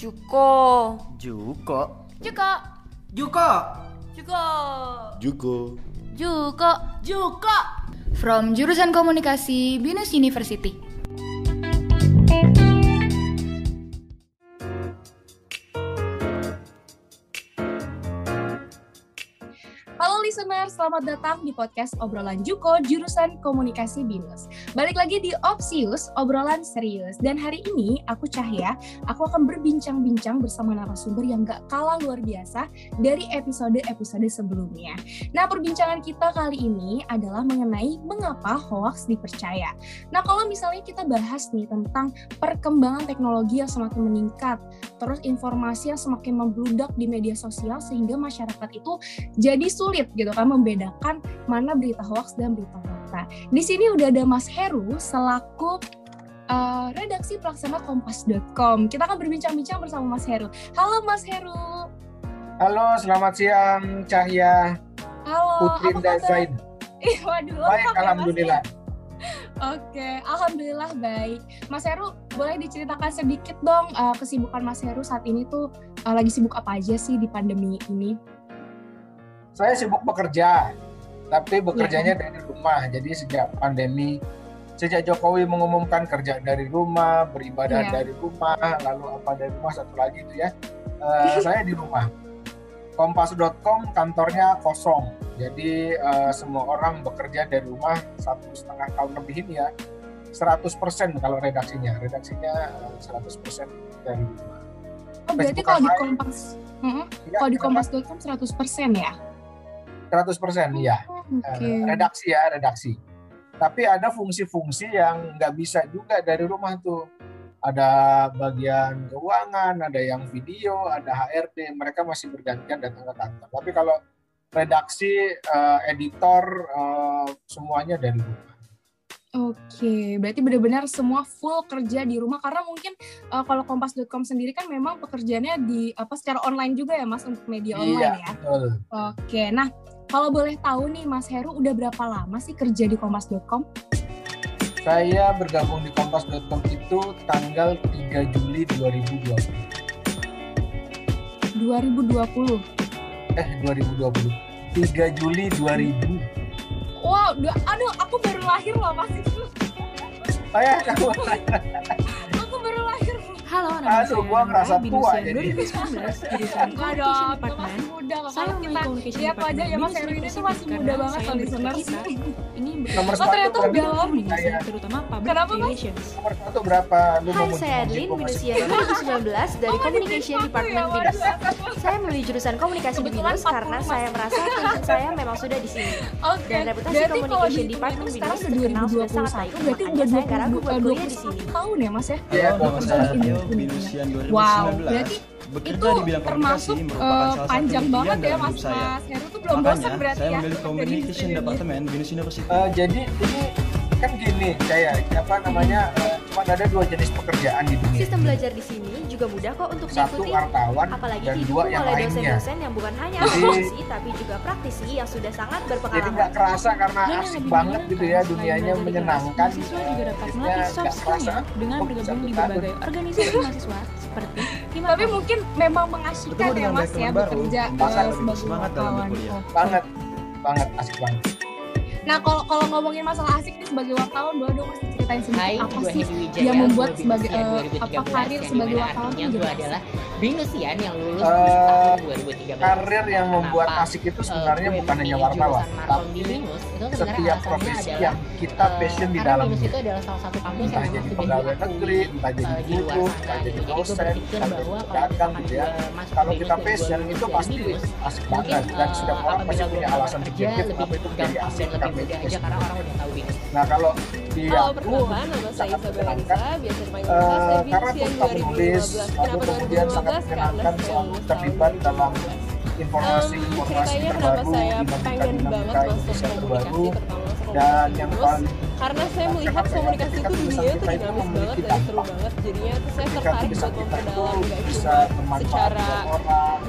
Juko. Juko. Juko. Juko. Juko. Juko. Juko. Juko. From jurusan komunikasi Binus University. Listener, selamat datang di podcast obrolan Juko jurusan komunikasi Binus. Balik lagi di Opsius, obrolan serius. Dan hari ini aku Cahya, aku akan berbincang-bincang bersama narasumber yang gak kalah luar biasa dari episode-episode sebelumnya. Nah, perbincangan kita kali ini adalah mengenai mengapa hoax dipercaya. Nah, kalau misalnya kita bahas nih tentang perkembangan teknologi yang semakin meningkat, terus informasi yang semakin membludak di media sosial sehingga masyarakat itu jadi sulit gitu kan membedakan mana berita hoax dan berita fakta. Di sini udah ada Mas Heru selaku uh, redaksi pelaksana kompas.com. Kita akan berbincang-bincang bersama Mas Heru. Halo Mas Heru. Halo, selamat siang Cahya. Halo. Putrinda Zaid. Ih, waduh. Baik, ya, Mas alhamdulillah. Oke, alhamdulillah baik. Mas Heru, boleh diceritakan sedikit dong uh, kesibukan Mas Heru saat ini tuh uh, lagi sibuk apa aja sih di pandemi ini? Saya sibuk bekerja, tapi bekerjanya Iya. dari rumah. Jadi sejak pandemi, sejak Jokowi mengumumkan kerja dari rumah, beribadah Iya. dari rumah, lalu apa dari rumah satu lagi itu ya. eh, saya di rumah. Kompas.com kantornya kosong, jadi eh, semua orang bekerja dari rumah satu setengah tahun lebih ini ya. 100% kalau redaksinya, redaksinya eh, 100% dari rumah. Oh, berarti kalau di. Kompas. Ya, kalau di kompas.com 100% ya? 100% iya. Oke. Eh, redaksi ya redaksi tapi ada fungsi-fungsi yang nggak bisa juga dari rumah tuh ada bagian keuangan ada yang video ada HRD mereka masih bergantian datang ke kantor tapi kalau redaksi eh, editor eh, semuanya dari rumah Oke, berarti benar-benar semua full kerja di rumah karena mungkin uh, kalau kompas.com sendiri kan memang pekerjaannya di apa secara online juga ya Mas untuk media online ya. betul. Oke, nah kalau boleh tahu nih Mas Heru udah berapa lama sih kerja di kompas.com? saya bergabung di kompas.com itu tanggal 3 Juli 2020 2020. eh 2020 3 Juli 2000 Wow, aduh aku baru lahir loh Mas itu. saya kamu Aku baru lahir. Halo, nama Aduh, saya gua ngerasa Nora, tua jadi. 2019, jurusan Communication Department muda kok kalau kita lihat aja ya Mas Erwin itu masih muda banget loh listener ini nomor satu ternyata udah lama. terutama public relations. Nomor satu berapa? Hai saya Adeline berusia 2019 dari Communication Department Binus saya memilih jurusan komunikasi di Binus karena saya merasa passion saya memang sudah di sini. Dan reputasi Communication Department Binus terkenal sudah sangat baik. berarti udah saya karena buat kuliah di sini. Tahun ya Mas ya iya kalau saya 2019 wow berarti Bekerja itu di bidang termasuk komunikasi merupakan salah satu panjang banget ya Mas saya. Mas Heru tuh belum bosan Makanya, berarti saya ya memilih jadi Communication. Department Binus University. Eh, jadi ini kan gini saya apa namanya eh, cuma ada dua jenis pekerjaan di dunia Sistem belajar di sini juga mudah kok untuk satu diikuti. wartawan Apalagi dan dua yang oleh lainnya dosen-dosen yang bukan hanya Jadi- akademisi tapi juga praktisi yang sudah sangat jadi berpengalaman. nggak kerasa karena Dan asik banget gitu ya dunianya menyenangkan Mahasiswa juga dapat melatih soft skill-nya dengan bergabung di berbagai organisasi mahasiswa seperti Hima Tapi mungkin memang mengasihkan ya Mas ya baru, bekerja lebih sebagai semangat dalam wartawan. berkuliah. Oke. banget banget asik banget Nah kalau kalau ngomongin masalah asik nih sebagai wartawan boleh dong Mas ceritain sedikit apa sih yang membuat sebagai, eh, 2013, apa karir sebagai wartawan itu gue bingung sih ya yang lulus uh, tahun 2013 karir yang Kenapa? membuat asik itu sebenarnya uh, bukan hanya wartawan tapi binus, itu setiap profesi adalah, yang kita passion uh, di dalam itu adalah salah satu kampus entah yang jadi pegawai negeri entah jadi guru entah jadi dosen entah jadi pedagang gitu ya. kalau kita passion itu pasti asik banget dan setiap orang pasti punya alasan subjektif kenapa itu menjadi asik karena itu passion nah kalau di Halo, aku sangat menyenangkan eh, karena aku tak menulis lalu kemudian sangat diperkenankan kan? terlibat dalam informasi-informasi terbaru saya dinamika banget terbaru dan yang paling karena saya melihat komunikasi itu dunia itu dinamis banget dan seru banget. Jadinya itu saya tertarik buat memperdalam nggak cuma secara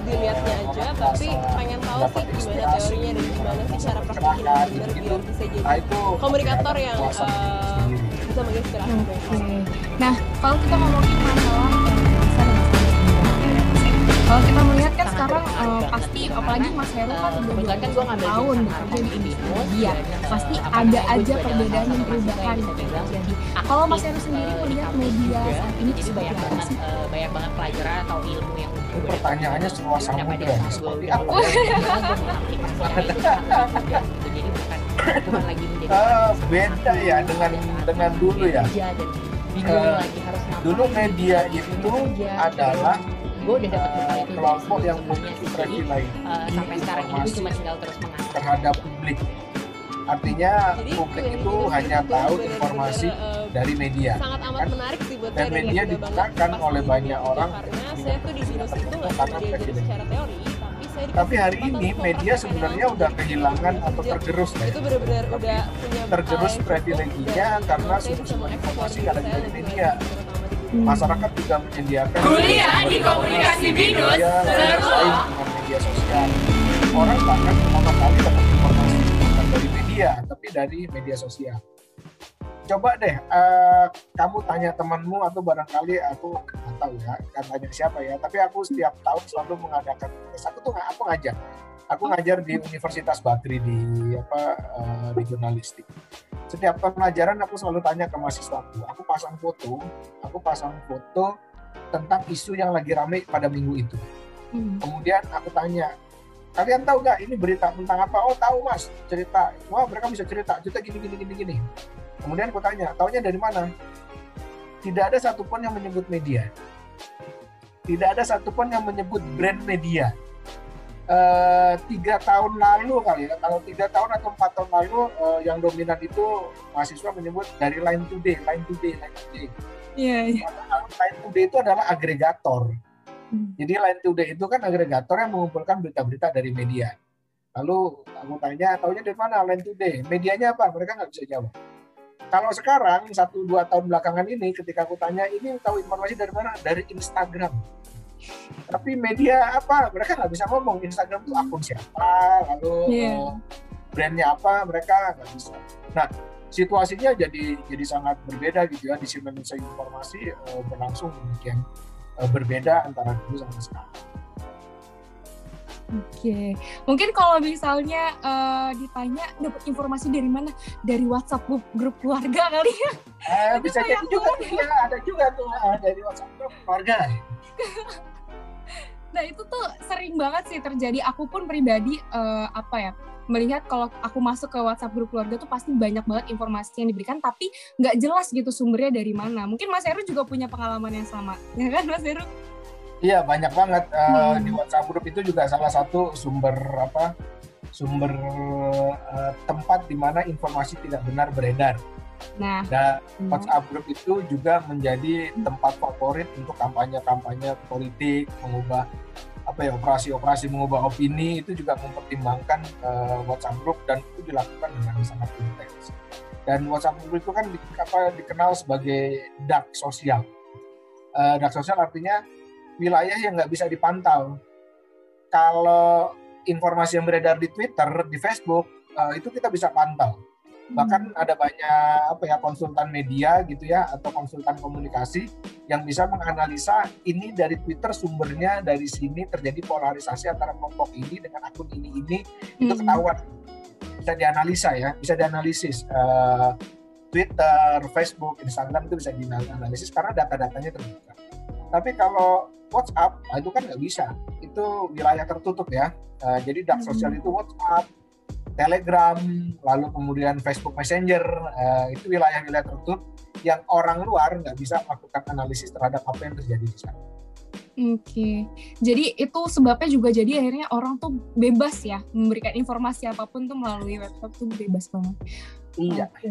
dilihatnya aja tapi pengen tahu sih gimana teorinya dan gimana sih cara praktiknya biar biar bisa jadi komunikator yang eh, bisa menginspirasi. Nah kalau kita ngomongin masalah kalau kita melihat kan sekarang banget pasti gitu. apalagi Mas Heru kan eh, udah kan gue ngambil tahun bekerja di bisnis, media. dan, eh, Pasti ada aja perbedaan dan perubahan bisa dibilang terjadi. aktif, Kalau Mas Heru eh, sendiri di melihat media saat ini jadi seperti banyak banget banyak banget pelajaran atau ilmu yang pertanyaannya semua samudra. gue Seperti apa? ya? ya itu gitu. Jadi bukan bukan lagi menjadi Eh, beda ya dengan dengan dulu ya. bingung lagi harus. Dulu media itu adalah gue udah dapet bekal eh, itu dari kelompok yang sebelum-sebelumnya memiliki sih. Jadi eh, sampai sekarang ini gue cuma tinggal terus mengasah. terhadap publik. Artinya Jadi publik itu ini hanya benar-benar, tahu benar-benar, informasi eh, dari media. sangat amat kan? menarik sih buat Dan saya media digunakan oleh banyak di orang karena saya tuh di binus itu nggak karena cuma diajarin privilege. secara teori tapi saya Tapi hari ini media sebenarnya udah kehilangan atau Itu- tergerus ya. itu benar-benar udah punya tergerus privileginya karena sumber-sumber informasi ada dari media. Hmm. Masyarakat juga menyediakan Kuliah di Komunikasi Binus, lain dengan media sosial. Orang bahkan pertama kali dapat informasi bukan dari media, tapi dari media sosial. Coba deh, eh, kamu tanya temanmu atau barangkali aku nggak tahu ya, kan tanya siapa ya. Tapi aku setiap tahun selalu mengadakan tes. Aku tuh nggak aku ngajar. Aku ngajar di Universitas Bakri di apa eh, di jurnalistik. Setiap pelajaran aku selalu tanya ke mahasiswaku. Aku pasang foto, aku pasang foto tentang isu yang lagi ramai pada minggu itu. Hmm. Kemudian aku tanya, kalian tahu nggak ini berita tentang apa? Oh tahu mas, cerita. Wah mereka bisa cerita, cerita gini gini gini gini. Kemudian aku tanya, taunya dari mana? Tidak ada satupun yang menyebut media. Tidak ada satupun yang menyebut brand media. Eh, tiga tahun lalu kali ya, kalau tiga tahun atau empat tahun lalu eh, yang dominan itu mahasiswa menyebut dari Line Today, Line Today, Line Today. Iya, iya. Padahal Line Today itu adalah agregator. Hmm. Jadi Line Today itu kan agregator yang mengumpulkan berita-berita dari media. Lalu aku tanya, taunya dari mana Line Today? Medianya apa? Mereka nggak bisa jawab. Kalau sekarang satu dua tahun belakangan ini, ketika aku tanya ini tahu informasi dari mana? Dari Instagram. Tapi media apa? Mereka nggak bisa ngomong. Instagram itu akun siapa? Lalu eh, brandnya apa? Mereka nggak bisa. Nah, situasinya jadi jadi sangat berbeda gitu ya. Disseminasi informasi eh, berlangsung demikian eh, berbeda antara dulu sama sekarang. Oke, mungkin kalau misalnya eh, ditanya dapat informasi dari mana? Dari WhatsApp grup, grup keluarga kali ya? Eh, bisa jadi juga tuh ya, ada juga tuh eh, dari WhatsApp grup keluarga. Nah itu tuh sering banget sih terjadi. Aku pun pribadi eh, apa ya melihat kalau aku masuk ke WhatsApp grup keluarga tuh pasti banyak banget informasi yang diberikan, tapi nggak jelas gitu sumbernya dari mana. Mungkin Mas Heru juga punya pengalaman yang sama, ya kan Mas Heru? Iya banyak banget Eh, Hmm. di WhatsApp grup itu juga salah satu sumber apa sumber eh, tempat di mana informasi tidak benar beredar. Nah, Dan hmm, WhatsApp grup itu juga menjadi tempat favorit untuk kampanye-kampanye politik, mengubah apa ya operasi-operasi mengubah opini itu juga mempertimbangkan eh, WhatsApp grup dan itu dilakukan dengan sangat intens. Dan WhatsApp grup itu kan di, apa, dikenal sebagai dark sosial. Eh, dark sosial artinya wilayah yang nggak bisa dipantau. Kalau informasi yang beredar di Twitter, di Facebook, eh, itu kita bisa pantau bahkan ada banyak apa ya konsultan media gitu ya atau konsultan komunikasi yang bisa menganalisa ini dari Twitter sumbernya dari sini terjadi polarisasi antara kelompok ini dengan akun ini ini itu hmm, ketahuan bisa dianalisa ya bisa dianalisis Eh, Twitter, Facebook, Instagram itu bisa dianalisis karena data-datanya terbuka. Tapi kalau WhatsApp nah itu kan nggak bisa itu wilayah tertutup ya. Eh, jadi dark Hmm. sosial itu WhatsApp, Telegram, lalu kemudian Facebook Messenger, eh, itu wilayah-wilayah tertutup yang orang luar nggak bisa melakukan analisis terhadap apa yang terjadi di sana. Oke, jadi itu sebabnya juga jadi akhirnya orang tuh bebas ya memberikan informasi apa pun tuh melalui website tuh bebas banget. Iya. Oke.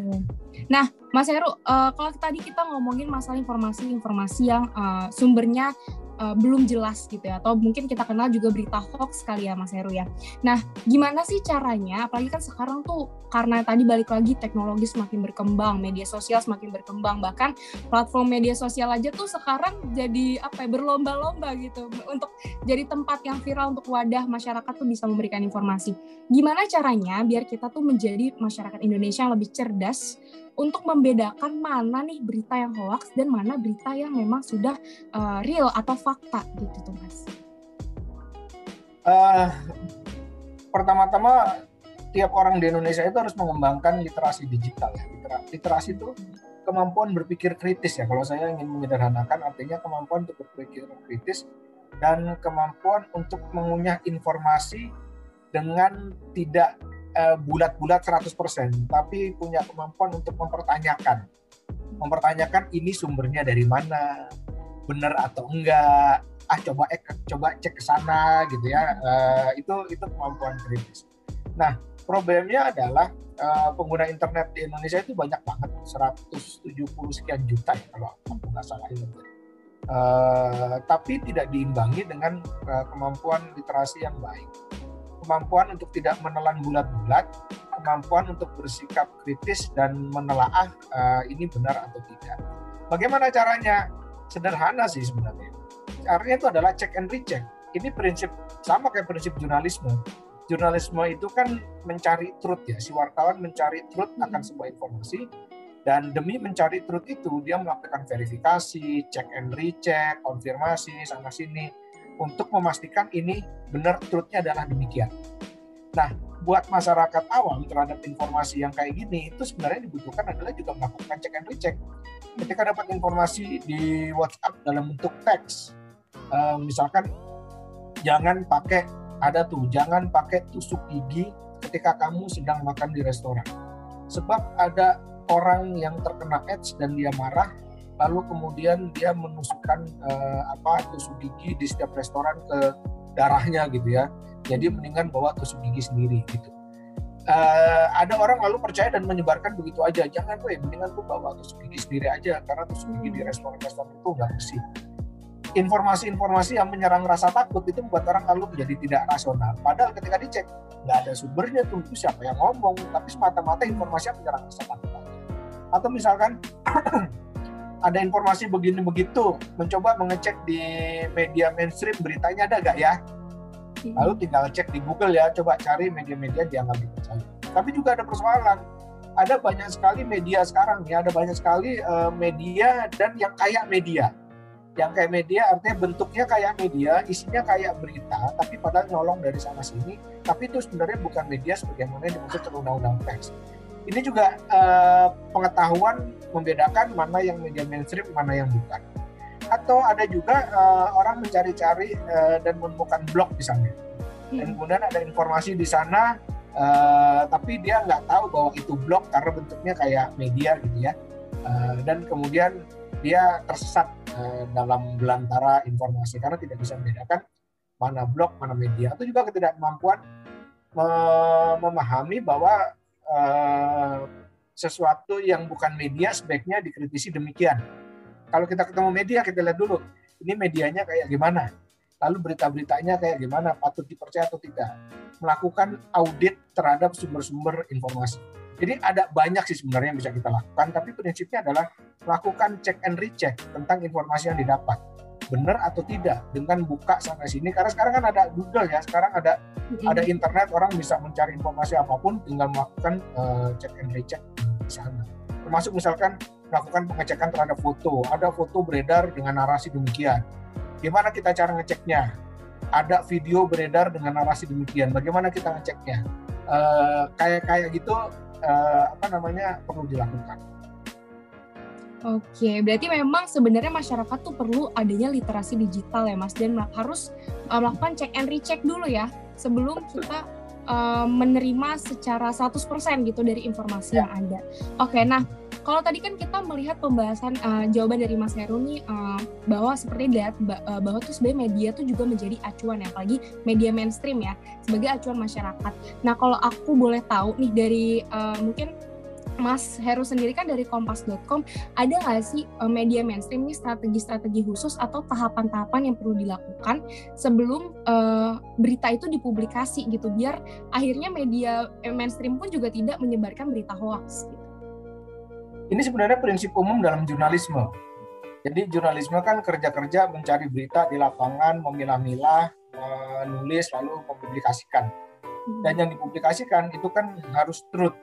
Nah, Mas Heru, eh, kalau tadi kita ngomongin masalah informasi-informasi yang eh, sumbernya eh, belum jelas gitu ya, atau mungkin kita kenal juga berita hoax kali ya, Mas Heru ya. Nah, gimana sih caranya? Apalagi kan sekarang tuh karena tadi balik lagi teknologi semakin berkembang, media sosial semakin berkembang, bahkan platform media sosial aja tuh sekarang jadi apa ya berlomba-lomba gitu untuk jadi tempat yang viral untuk wadah masyarakat tuh bisa memberikan informasi. Gimana caranya biar kita tuh menjadi masyarakat Indonesia yang lebih cerdas untuk membedakan mana nih berita yang hoax dan mana berita yang memang sudah uh, real atau fakta gitu tuh mas. Eh, pertama-tama tiap orang di Indonesia itu harus mengembangkan literasi digital ya. Litera- Literasi itu kemampuan berpikir kritis ya. Kalau saya ingin menyederhanakan artinya kemampuan untuk berpikir kritis dan kemampuan untuk mengunyah informasi dengan tidak eh, bulat-bulat 100% tapi punya kemampuan untuk mempertanyakan. Mempertanyakan ini sumbernya dari mana, benar atau enggak, ah coba eh, coba cek ke sana gitu ya. Eh, itu itu kemampuan kritis. Nah, problemnya adalah eh, pengguna internet di Indonesia itu banyak banget 170 sekian juta ya kalau aku nggak salah ingat ya. Eh, tapi tidak diimbangi dengan eh, kemampuan literasi yang baik kemampuan untuk tidak menelan bulat-bulat kemampuan untuk bersikap kritis dan menelaah eh, ini benar atau tidak. Bagaimana caranya? Sederhana sih sebenarnya. Caranya itu adalah check and recheck. Ini prinsip sama kayak prinsip jurnalisme. Jurnalisme itu kan mencari truth ya. Si wartawan mencari truth akan sebuah informasi dan demi mencari truth itu dia melakukan verifikasi, check and recheck, konfirmasi sana sini untuk memastikan ini benar truthnya adalah demikian. Nah, buat masyarakat awam terhadap informasi yang kayak gini itu sebenarnya dibutuhkan adalah juga melakukan check and recheck. Ketika dapat informasi di WhatsApp dalam bentuk teks, eh, misalkan jangan pakai ada tuh jangan pakai tusuk gigi ketika kamu sedang makan di restoran. Sebab ada orang yang terkena AIDS dan dia marah, lalu kemudian dia menusukkan eh, apa tusuk gigi di setiap restoran ke darahnya gitu ya. Jadi mendingan bawa tusuk gigi sendiri gitu. Eh, ada orang lalu percaya dan menyebarkan begitu aja. Jangan gue, mendingan gue bawa tusuk gigi sendiri aja karena tusuk gigi di restoran-restoran itu nggak bersih informasi-informasi yang menyerang rasa takut itu membuat orang lalu menjadi tidak rasional. Padahal ketika dicek nggak ada sumbernya tuh itu siapa yang ngomong, tapi semata-mata informasi yang menyerang rasa takut aja. Atau misalkan ada informasi begini begitu, mencoba mengecek di media mainstream beritanya ada nggak ya? Lalu tinggal cek di Google ya, coba cari media-media yang nggak dipercaya. Tapi juga ada persoalan. Ada banyak sekali media sekarang ya, ada banyak sekali eh, media dan yang kayak media yang kayak media artinya bentuknya kayak media, isinya kayak berita, tapi padahal nyolong dari sana sini, tapi itu sebenarnya bukan media sebagaimana yang dimaksud undang-undang pers. Ini juga eh, pengetahuan membedakan mana yang media mainstream, mana yang bukan. Atau ada juga eh, orang mencari-cari eh, dan menemukan blog misalnya, dan kemudian ada informasi di sana, eh, tapi dia nggak tahu bahwa itu blog karena bentuknya kayak media gitu ya, Eh, dan kemudian dia tersesat eh, dalam belantara informasi karena tidak bisa membedakan mana blog, mana media. Atau juga ketidakmampuan me- memahami bahwa eh, sesuatu yang bukan media sebaiknya dikritisi demikian. Kalau kita ketemu media, kita lihat dulu, ini medianya kayak gimana. Lalu berita-beritanya kayak gimana, patut dipercaya atau tidak. Melakukan audit terhadap sumber-sumber informasi. Jadi ada banyak sih sebenarnya yang bisa kita lakukan, tapi prinsipnya adalah lakukan check and recheck tentang informasi yang didapat benar atau tidak dengan buka sana sini. Karena sekarang kan ada Google ya sekarang ada ada internet orang bisa mencari informasi apa pun tinggal melakukan uh, check and recheck di sana. Termasuk misalkan melakukan pengecekan terhadap foto. Ada foto beredar dengan narasi demikian. Gimana kita cara ngeceknya? Ada video beredar dengan narasi demikian. Bagaimana kita ngeceknya? Uh, kayak kayak gitu uh, apa namanya perlu dilakukan Oke, berarti memang sebenarnya masyarakat tuh perlu adanya literasi digital ya Mas dan harus uh, melakukan check and recheck dulu ya sebelum kita uh, menerima secara 100% gitu dari informasi yang ada. Oke, nah kalau tadi kan kita melihat pembahasan uh, jawaban dari Mas Heru nih uh, bahwa seperti lihat bahwa tuh sebenarnya media tuh juga menjadi acuan ya, apalagi media mainstream ya sebagai acuan masyarakat. Nah kalau aku boleh tahu nih dari uh, mungkin Mas Heru sendiri kan dari kompas.com ada nggak sih media mainstream ini strategi-strategi khusus atau tahapan-tahapan yang perlu dilakukan sebelum uh, berita itu dipublikasi gitu biar akhirnya media mainstream pun juga tidak menyebarkan berita hoax gitu. Ini sebenarnya prinsip umum dalam jurnalisme. Jadi jurnalisme kan kerja-kerja mencari berita di lapangan, memilah-milah, menulis lalu mempublikasikan. Dan yang dipublikasikan itu kan harus truth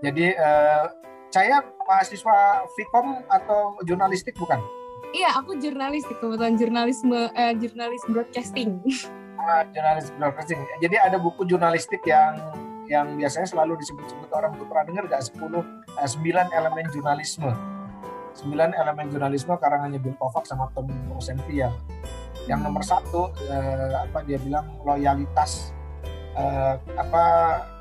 jadi uh, saya mahasiswa Vkom atau jurnalistik bukan? Iya, aku jurnalistik kebetulan jurnalisme uh, jurnalis broadcasting. sama jurnalis broadcasting. Jadi ada buku jurnalistik yang yang biasanya selalu disebut-sebut orang tuh pernah dengar gak 10 eh, 9 elemen jurnalisme. 9 elemen jurnalisme karangannya Bill Kovacs sama Tom Rosenfield. Yang nomor satu eh, apa dia bilang loyalitas eh, apa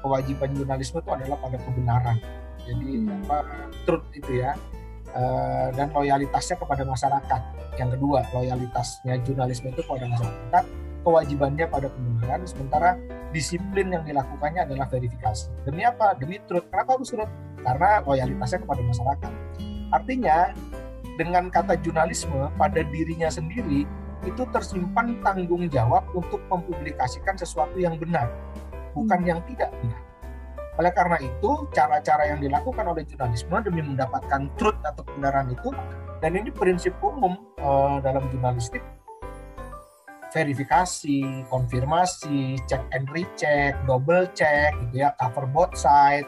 kewajiban jurnalisme itu adalah pada kebenaran. Jadi Hmm. apa truth itu ya. Eh, dan loyalitasnya kepada masyarakat. Yang kedua, loyalitasnya jurnalisme itu kepada masyarakat, kewajibannya pada kebenaran, sementara disiplin yang dilakukannya adalah verifikasi. Demi apa? Demi truth. Kenapa harus truth? Karena loyalitasnya kepada masyarakat. Artinya, dengan kata jurnalisme pada dirinya sendiri itu tersimpan tanggung jawab untuk mempublikasikan sesuatu yang benar, bukan yang tidak benar. Oleh karena itu, cara-cara yang dilakukan oleh jurnalisme demi mendapatkan truth atau kebenaran itu, dan ini prinsip umum eh, dalam jurnalistik, verifikasi, konfirmasi, check and recheck, double check, gitu ya, cover both side,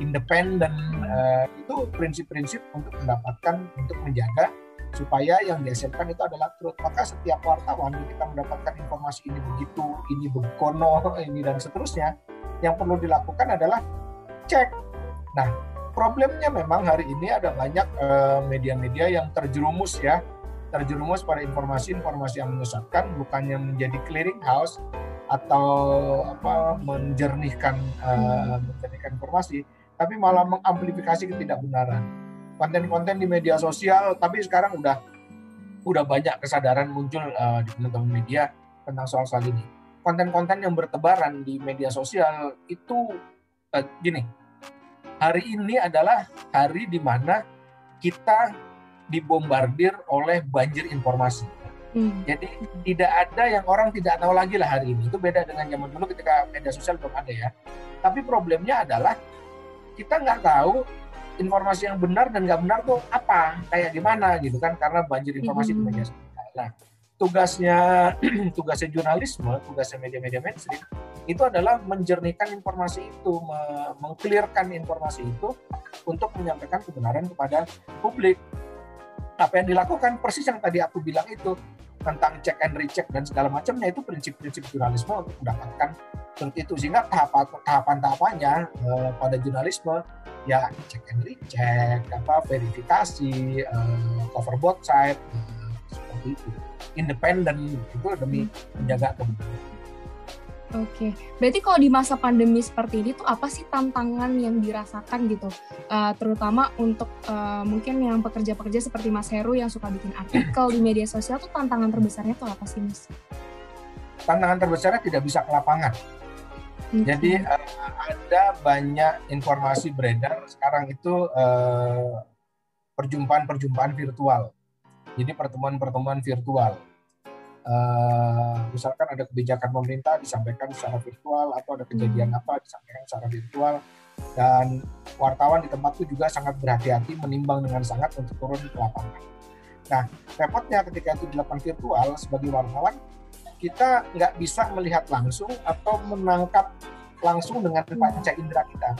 independen, eh, itu prinsip-prinsip untuk mendapatkan, untuk menjaga supaya yang dihasilkan itu adalah truth. Maka setiap wartawan ketika mendapatkan informasi ini begitu, ini begono, ini dan seterusnya, yang perlu dilakukan adalah cek. Nah, problemnya memang hari ini ada banyak eh, media-media yang terjerumus ya, terjerumus pada informasi-informasi yang menyesatkan, bukannya menjadi clearing house atau apa menjernihkan eh, menjernihkan informasi, tapi malah mengamplifikasi ketidakbenaran. Konten-konten di media sosial, tapi sekarang udah udah banyak kesadaran muncul eh, di teman-teman media tentang soal-soal ini. Konten-konten yang bertebaran di media sosial itu eh, gini, hari ini adalah hari di mana kita dibombardir oleh banjir informasi. Hmm. Jadi tidak ada yang orang tidak tahu lagi lah hari ini. Itu beda dengan zaman dulu ketika media sosial belum ada ya. Tapi problemnya adalah kita nggak tahu informasi yang benar dan nggak benar tuh apa, kayak gimana gitu kan, karena banjir informasi di media sosial. Nah, tugasnya tugasnya jurnalisme, tugasnya media-media mainstream itu adalah menjernihkan informasi itu, me- mengklirkan informasi itu untuk menyampaikan kebenaran kepada publik. Apa yang dilakukan persis yang tadi aku bilang itu tentang check and recheck dan segala macamnya itu prinsip-prinsip jurnalisme untuk mendapatkan seperti itu sehingga tahapan tahapan-tahapannya eh, pada jurnalisme ya check and recheck apa verifikasi eh, cover both side eh, seperti itu independen itu demi menjaga kebenaran. Oke, berarti kalau di masa pandemi seperti ini tuh apa sih tantangan yang dirasakan gitu, Eh, terutama untuk eh, mungkin yang pekerja-pekerja seperti Mas Heru yang suka bikin artikel di media sosial tuh tantangan terbesarnya tuh apa sih Mas? Tantangan terbesarnya tidak bisa ke lapangan. Jadi eh, ada banyak informasi beredar sekarang itu eh, perjumpaan-perjumpaan virtual. Jadi pertemuan-pertemuan virtual. Eh, misalkan ada kebijakan pemerintah disampaikan secara virtual atau ada kejadian apa disampaikan secara virtual dan wartawan di tempat itu juga sangat berhati-hati menimbang dengan sangat untuk turun ke lapangan. Nah, repotnya ketika itu dilakukan virtual sebagai wartawan kita nggak bisa melihat langsung atau menangkap langsung dengan panca indera kita.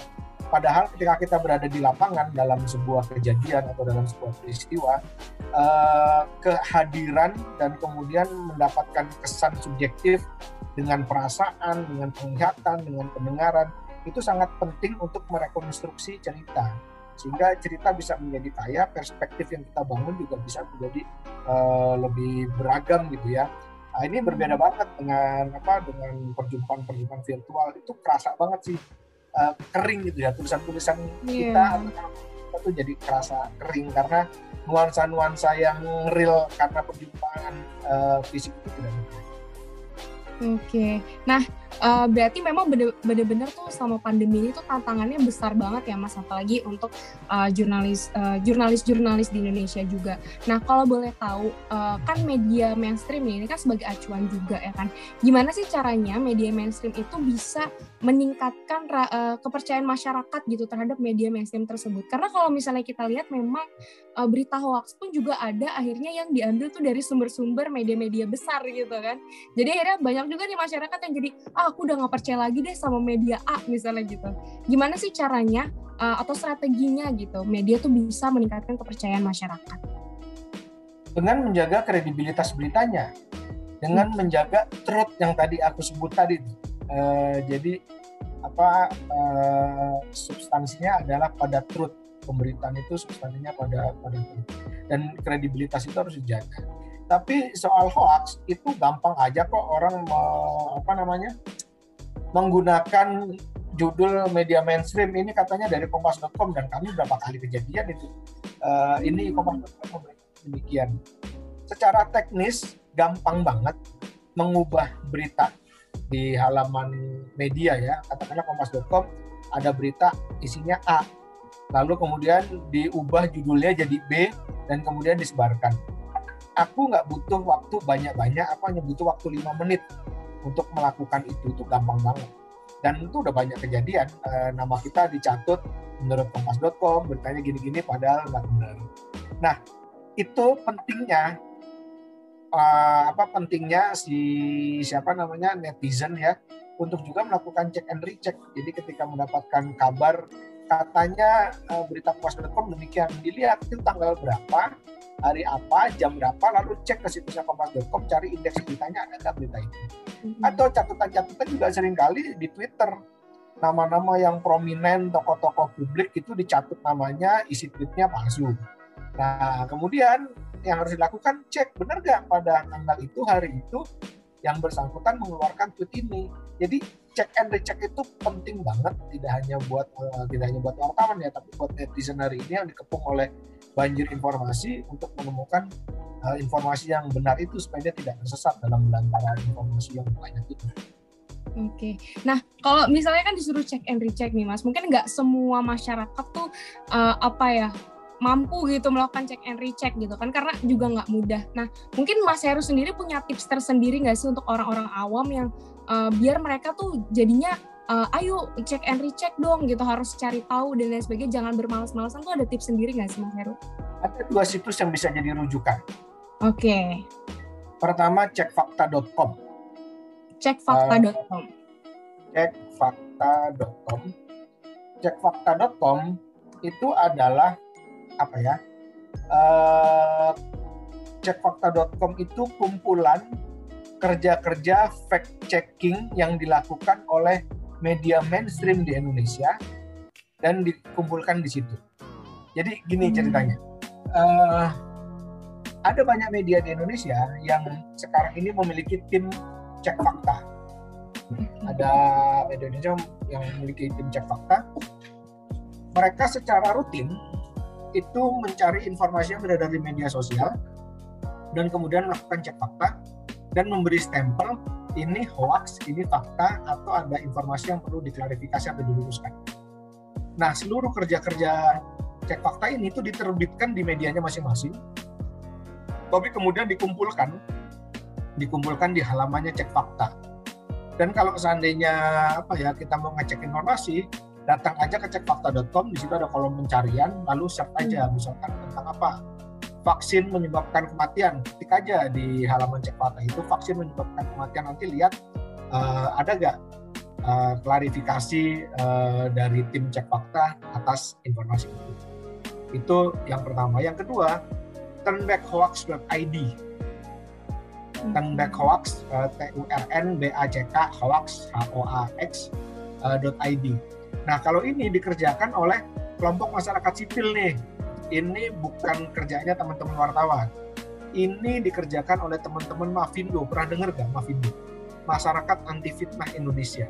Padahal ketika kita berada di lapangan dalam sebuah kejadian atau dalam sebuah peristiwa, eh, kehadiran dan kemudian mendapatkan kesan subjektif dengan perasaan, dengan penglihatan, dengan pendengaran itu sangat penting untuk merekonstruksi cerita sehingga cerita bisa menjadi kaya, perspektif yang kita bangun juga bisa menjadi eh, lebih beragam gitu ya. Nah, ini berbeda banget dengan apa dengan perjumpaan-perjumpaan virtual itu kerasa banget sih eh, kering gitu ya tulisan-tulisan kita Iya. atau kita tuh jadi kerasa kering karena nuansa-nuansa yang real karena perjumpaan eh, fisik itu tidak ada. Oke, nah eh, berarti memang bener-bener tuh selama pandemi ini tuh tantangannya besar banget ya mas, apalagi untuk eh, jurnalis eh, jurnalis-jurnalis di Indonesia juga. Nah kalau boleh tahu eh, kan media mainstream ini kan sebagai acuan juga ya kan, gimana sih caranya media mainstream itu bisa meningkatkan eh, kepercayaan masyarakat gitu terhadap media mainstream tersebut? Karena kalau misalnya kita lihat memang eh, berita hoax pun juga ada akhirnya yang diambil tuh dari sumber-sumber media-media besar gitu kan. Jadi akhirnya banyak juga nih masyarakat yang jadi ah aku udah nggak percaya lagi deh sama media A misalnya gitu. Gimana sih caranya uh, atau strateginya gitu media tuh bisa meningkatkan kepercayaan masyarakat? dengan menjaga kredibilitas beritanya. dengan menjaga truth yang tadi aku sebut tadi. tuh. Eh, jadi apa eh, substansinya adalah pada truth. Pemberitaan itu substansinya pada pada truth. Dan kredibilitas itu harus dijaga. Tapi soal hoax itu gampang aja kok orang mau, apa namanya menggunakan judul media mainstream ini katanya dari kompas.com dan kami berapa kali kejadian itu Eh, ini kompas.com demikian secara teknis gampang banget mengubah berita di halaman media ya katakanlah kompas.com ada berita isinya A. Lalu kemudian diubah judulnya jadi B dan kemudian disebarkan. Aku nggak butuh waktu banyak-banyak aku hanya butuh waktu lima menit untuk melakukan itu itu gampang banget. Dan itu udah banyak kejadian Eh, nama kita dicatut menurut kompas.com beritanya gini-gini padahal nggak benar. Nah itu pentingnya eh, apa pentingnya si siapa namanya netizen ya untuk juga melakukan cek and recheck. Jadi ketika mendapatkan kabar katanya eh, berita kompas.com demikian dilihat itu tanggal berapa hari apa jam berapa lalu cek ke situsnya kompas.com cari indeks beritanya ada nggak berita itu? Atau catatan-catatan juga sering kali di Twitter. Nama-nama yang prominen tokoh-tokoh publik itu dicatut namanya isi tweetnya palsu. Nah kemudian yang harus dilakukan cek benar nggak pada tanggal itu hari itu yang bersangkutan mengeluarkan tweet ini. Jadi cek and recheck itu penting banget tidak hanya buat eh, tidak hanya buat wartawan ya tapi buat netizen hari ini yang dikepung oleh banjir informasi untuk menemukan eh, informasi yang benar itu supaya dia tidak tersesat dalam belantaran informasi yang banyak itu. Oke, nah kalau misalnya kan disuruh check and recheck nih mas, mungkin nggak semua masyarakat tuh eh, apa ya mampu gitu melakukan check and recheck gitu kan karena juga nggak mudah. Nah mungkin Mas Heru sendiri punya tips tersendiri nggak sih untuk orang-orang awam yang eh, biar mereka tuh jadinya eh, ayo check and recheck dong gitu harus cari tahu dan lain sebagainya jangan bermalas-malasan tuh ada tips sendiri nggak sih Mas Heru? Ada dua situs yang bisa jadi rujukan. Oke, Pertama cekfakta.com. cekfakta.com. Cekfakta.com. Cekfakta.com itu adalah apa ya? Eh, cekfakta.com itu kumpulan kerja-kerja fact checking yang dilakukan oleh media mainstream di Indonesia dan dikumpulkan di situ. Jadi gini Hmm. ceritanya. Eh, ada banyak media di Indonesia yang sekarang ini memiliki tim cek fakta. Ada media Indonesia yang memiliki tim cek fakta. Mereka secara rutin itu mencari informasi yang beredar di media sosial dan kemudian melakukan cek fakta dan memberi stempel ini hoax, ini fakta atau ada informasi yang perlu diklarifikasi atau diluruskan. Nah, seluruh kerja-kerja cek fakta ini itu diterbitkan di medianya masing-masing, tapi kemudian dikumpulkan, dikumpulkan di halamannya cek fakta. Dan kalau seandainya apa ya kita mau ngecek informasi, datang aja ke cekfakta.com, di situ ada kolom pencarian, lalu search aja misalkan tentang apa vaksin menyebabkan kematian, ketik aja di halaman cek fakta itu vaksin menyebabkan kematian nanti lihat eh, ada nggak eh, klarifikasi eh, dari tim cek fakta atas informasi itu. Itu yang pertama. Yang kedua, turnbackhoax.id. Turnback hoax, eh, T U R N B A C K hoax H O A X dot .id. Nah, kalau ini dikerjakan oleh kelompok masyarakat sipil nih. Ini bukan kerjanya teman-teman wartawan. Ini dikerjakan oleh teman-teman Mavindo. Pernah dengar gak Mavindo? Masyarakat Anti Fitnah Indonesia.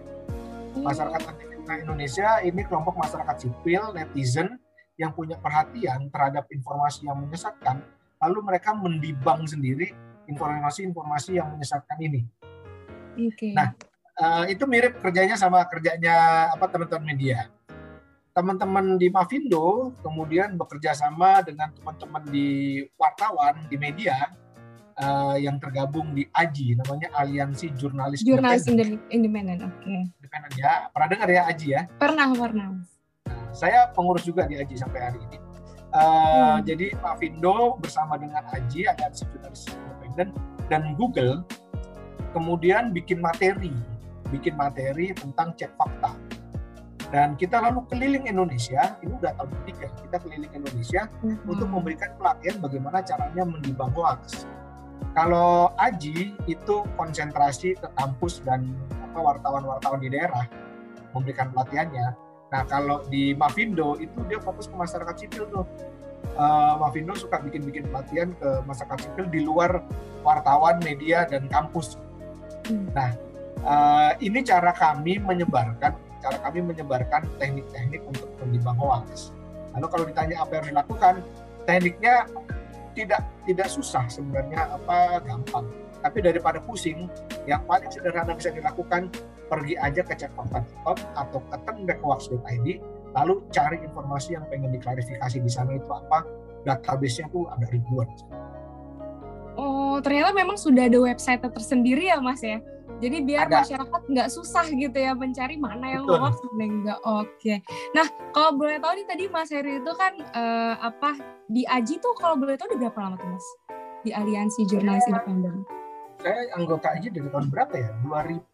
Masyarakat Anti Fitnah Indonesia ini kelompok masyarakat sipil, netizen yang punya perhatian terhadap informasi yang menyesatkan, lalu mereka mendibang sendiri informasi-informasi yang menyesatkan ini. Oke. Nah, Eh, itu mirip kerjanya sama kerjanya apa teman-teman media. Teman-teman di Mavindo kemudian bekerja sama dengan teman-teman di wartawan di media eh, yang tergabung di AJI namanya Aliansi Jurnalis Jurnalis Independen. independen, oke. Independen ya. Pernah dengar ya AJI ya? Pernah, pernah. Saya pengurus juga di AJI sampai hari ini. Eh, Hmm. Jadi Mavindo bersama dengan AJI Aliansi Jurnalis Independen dan Google kemudian bikin materi, bikin materi tentang cek fakta. Dan kita lalu keliling Indonesia, ini udah tahun ketiga, kita keliling Indonesia untuk memberikan pelatihan bagaimana caranya mendibang hoax. Kalau Aji itu konsentrasi ke kampus dan apa wartawan-wartawan di daerah memberikan pelatihannya. Nah kalau di Mavindo itu dia fokus ke masyarakat sipil tuh. Eh, Mavindo suka bikin-bikin pelatihan ke masyarakat sipil di luar wartawan, media dan kampus. Hmm. Nah eh, ini cara kami menyebarkan, cara kami menyebarkan teknik-teknik untuk menimbang hoax. Lalu kalau ditanya apa yang dilakukan, tekniknya tidak tidak susah sebenarnya apa gampang. Tapi daripada pusing, yang paling sederhana bisa dilakukan pergi aja ke cekfakta.com atau ke turnbackhoax.id lalu cari informasi yang pengen diklarifikasi di sana itu apa database-nya tuh ada ribuan. Oh, ternyata memang sudah ada website tersendiri ya, Mas ya. Jadi biar Ada. masyarakat nggak susah gitu ya mencari mana yang Betul. hoax mana yang nggak. Oke. Nah, kalau boleh tahu nih tadi Mas Heri itu kan eh, apa di Aji tuh kalau boleh tahu udah berapa lama tuh Mas? Di Aliansi Jurnalis Independen. Saya anggota aja dari tahun berapa ya? 2000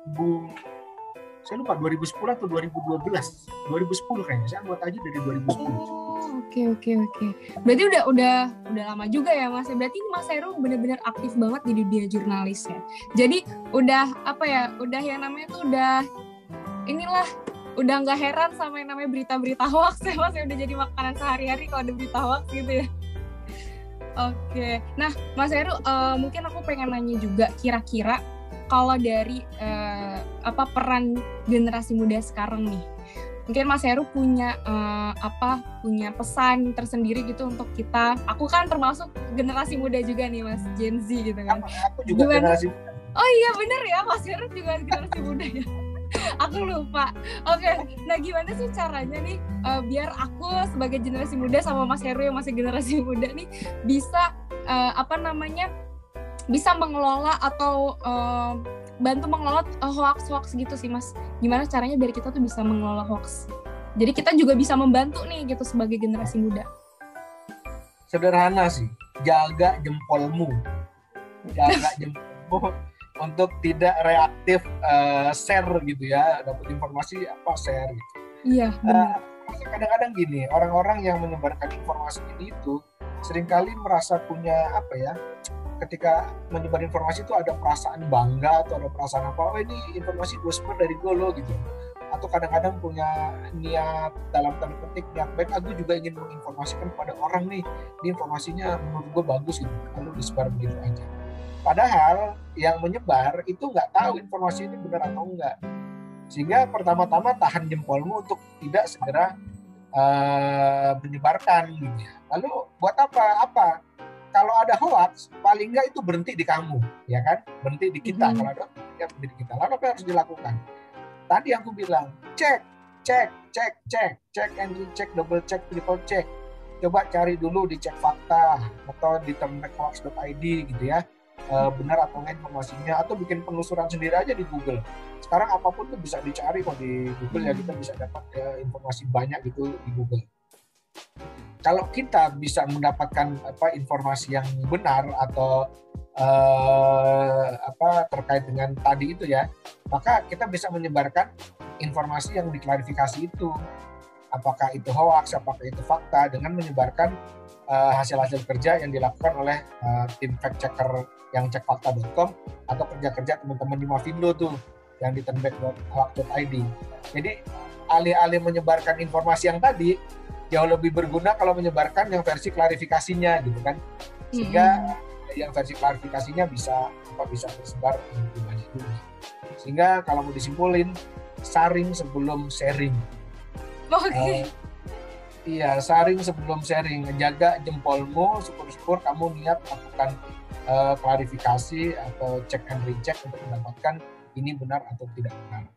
saya lupa 2010 atau 2012. 2010 kayaknya. Saya anggota aja dari 2010. Oke oke oke. Berarti udah udah udah lama juga ya Mas. Berarti Mas Heru bener-bener aktif banget di dunia jurnalis ya. Jadi udah apa ya? Udah yang namanya tuh udah inilah udah nggak heran sama yang namanya berita-berita hoax ya Mas. Ya udah jadi makanan sehari-hari kalau ada berita hoax gitu ya. Oke. Nah, Mas Heru eh, mungkin aku pengen nanya juga kira-kira kalau dari eh, apa peran generasi muda sekarang nih mungkin Mas Heru punya eh, apa punya pesan tersendiri gitu untuk kita. Aku kan termasuk generasi muda juga nih Mas Gen Z gitu kan. Aku, juga Gimana? generasi oh iya bener ya Mas Heru juga generasi muda ya. Aku lupa. Oke nah gimana sih caranya nih eh, biar aku sebagai generasi muda sama Mas Heru yang masih generasi muda nih bisa eh, apa namanya bisa mengelola atau eh, bantu mengelola eh, hoax-hoax gitu sih Mas gimana caranya biar kita tuh bisa mengelola hoax jadi kita juga bisa membantu nih gitu sebagai generasi muda sederhana sih. Jaga jempolmu. Jaga jempolmu untuk tidak reaktif eh, share gitu ya. Dapat informasi apa share gitu. iya benar Eh, kadang-kadang gini, orang-orang yang menyebarkan informasi ini itu sering kali merasa punya apa ya? Ketika menyebar informasi itu ada perasaan bangga atau ada perasaan apa? Oh ini informasi gue sebar dari gue loh gitu. Atau kadang-kadang punya niat dalam tanda petik niat baik. Aku juga ingin menginformasikan kepada orang nih, ini informasinya menurut gue bagus gitu. Lalu disebar begitu aja. Padahal yang menyebar itu nggak tahu informasi ini benar atau enggak. Sehingga pertama-tama tahan jempolmu untuk tidak segera eh, menyebarkan gitu. Lalu buat apa? Apa? Kalau ada hoax, paling nggak itu berhenti di kamu, ya kan? Berhenti di kita. Mhm. Kalau ada ya berhenti di kita. Lalu apa yang harus dilakukan? Tadi aku bilang, cek, cek, cek, cek, cek and recheck, double check, triple check. Coba cari dulu di cek fakta atau di turnbackhoax.id gitu ya. Eh, benar atau enggak informasinya atau bikin penelusuran sendiri aja di Google sekarang apa pun tuh bisa dicari kok di Google ya kita bisa dapat ya, informasi banyak gitu di Google. Kalau kita bisa mendapatkan apa informasi yang benar atau eh, apa terkait dengan tadi itu ya, maka kita bisa menyebarkan informasi yang diklarifikasi itu. Apakah itu hoax, apakah itu fakta dengan menyebarkan eh, hasil-hasil kerja yang dilakukan oleh eh, tim fact checker yang cekfakta.com atau kerja-kerja teman-teman di Mavindo tuh yang di turnback.hoax.id. Jadi alih-alih menyebarkan informasi yang tadi jauh lebih berguna kalau menyebarkan yang versi klarifikasinya gitu kan. Sehingga yang versi klarifikasinya bisa apa bisa tersebar lebih banyak juga. Sehingga kalau mau disimpulin saring sebelum sharing. oke Eh, iya, saring sebelum sharing. Jaga jempolmu, syukur-syukur kamu niat melakukan eh, klarifikasi atau check and recheck untuk mendapatkan ini benar atau tidak benar.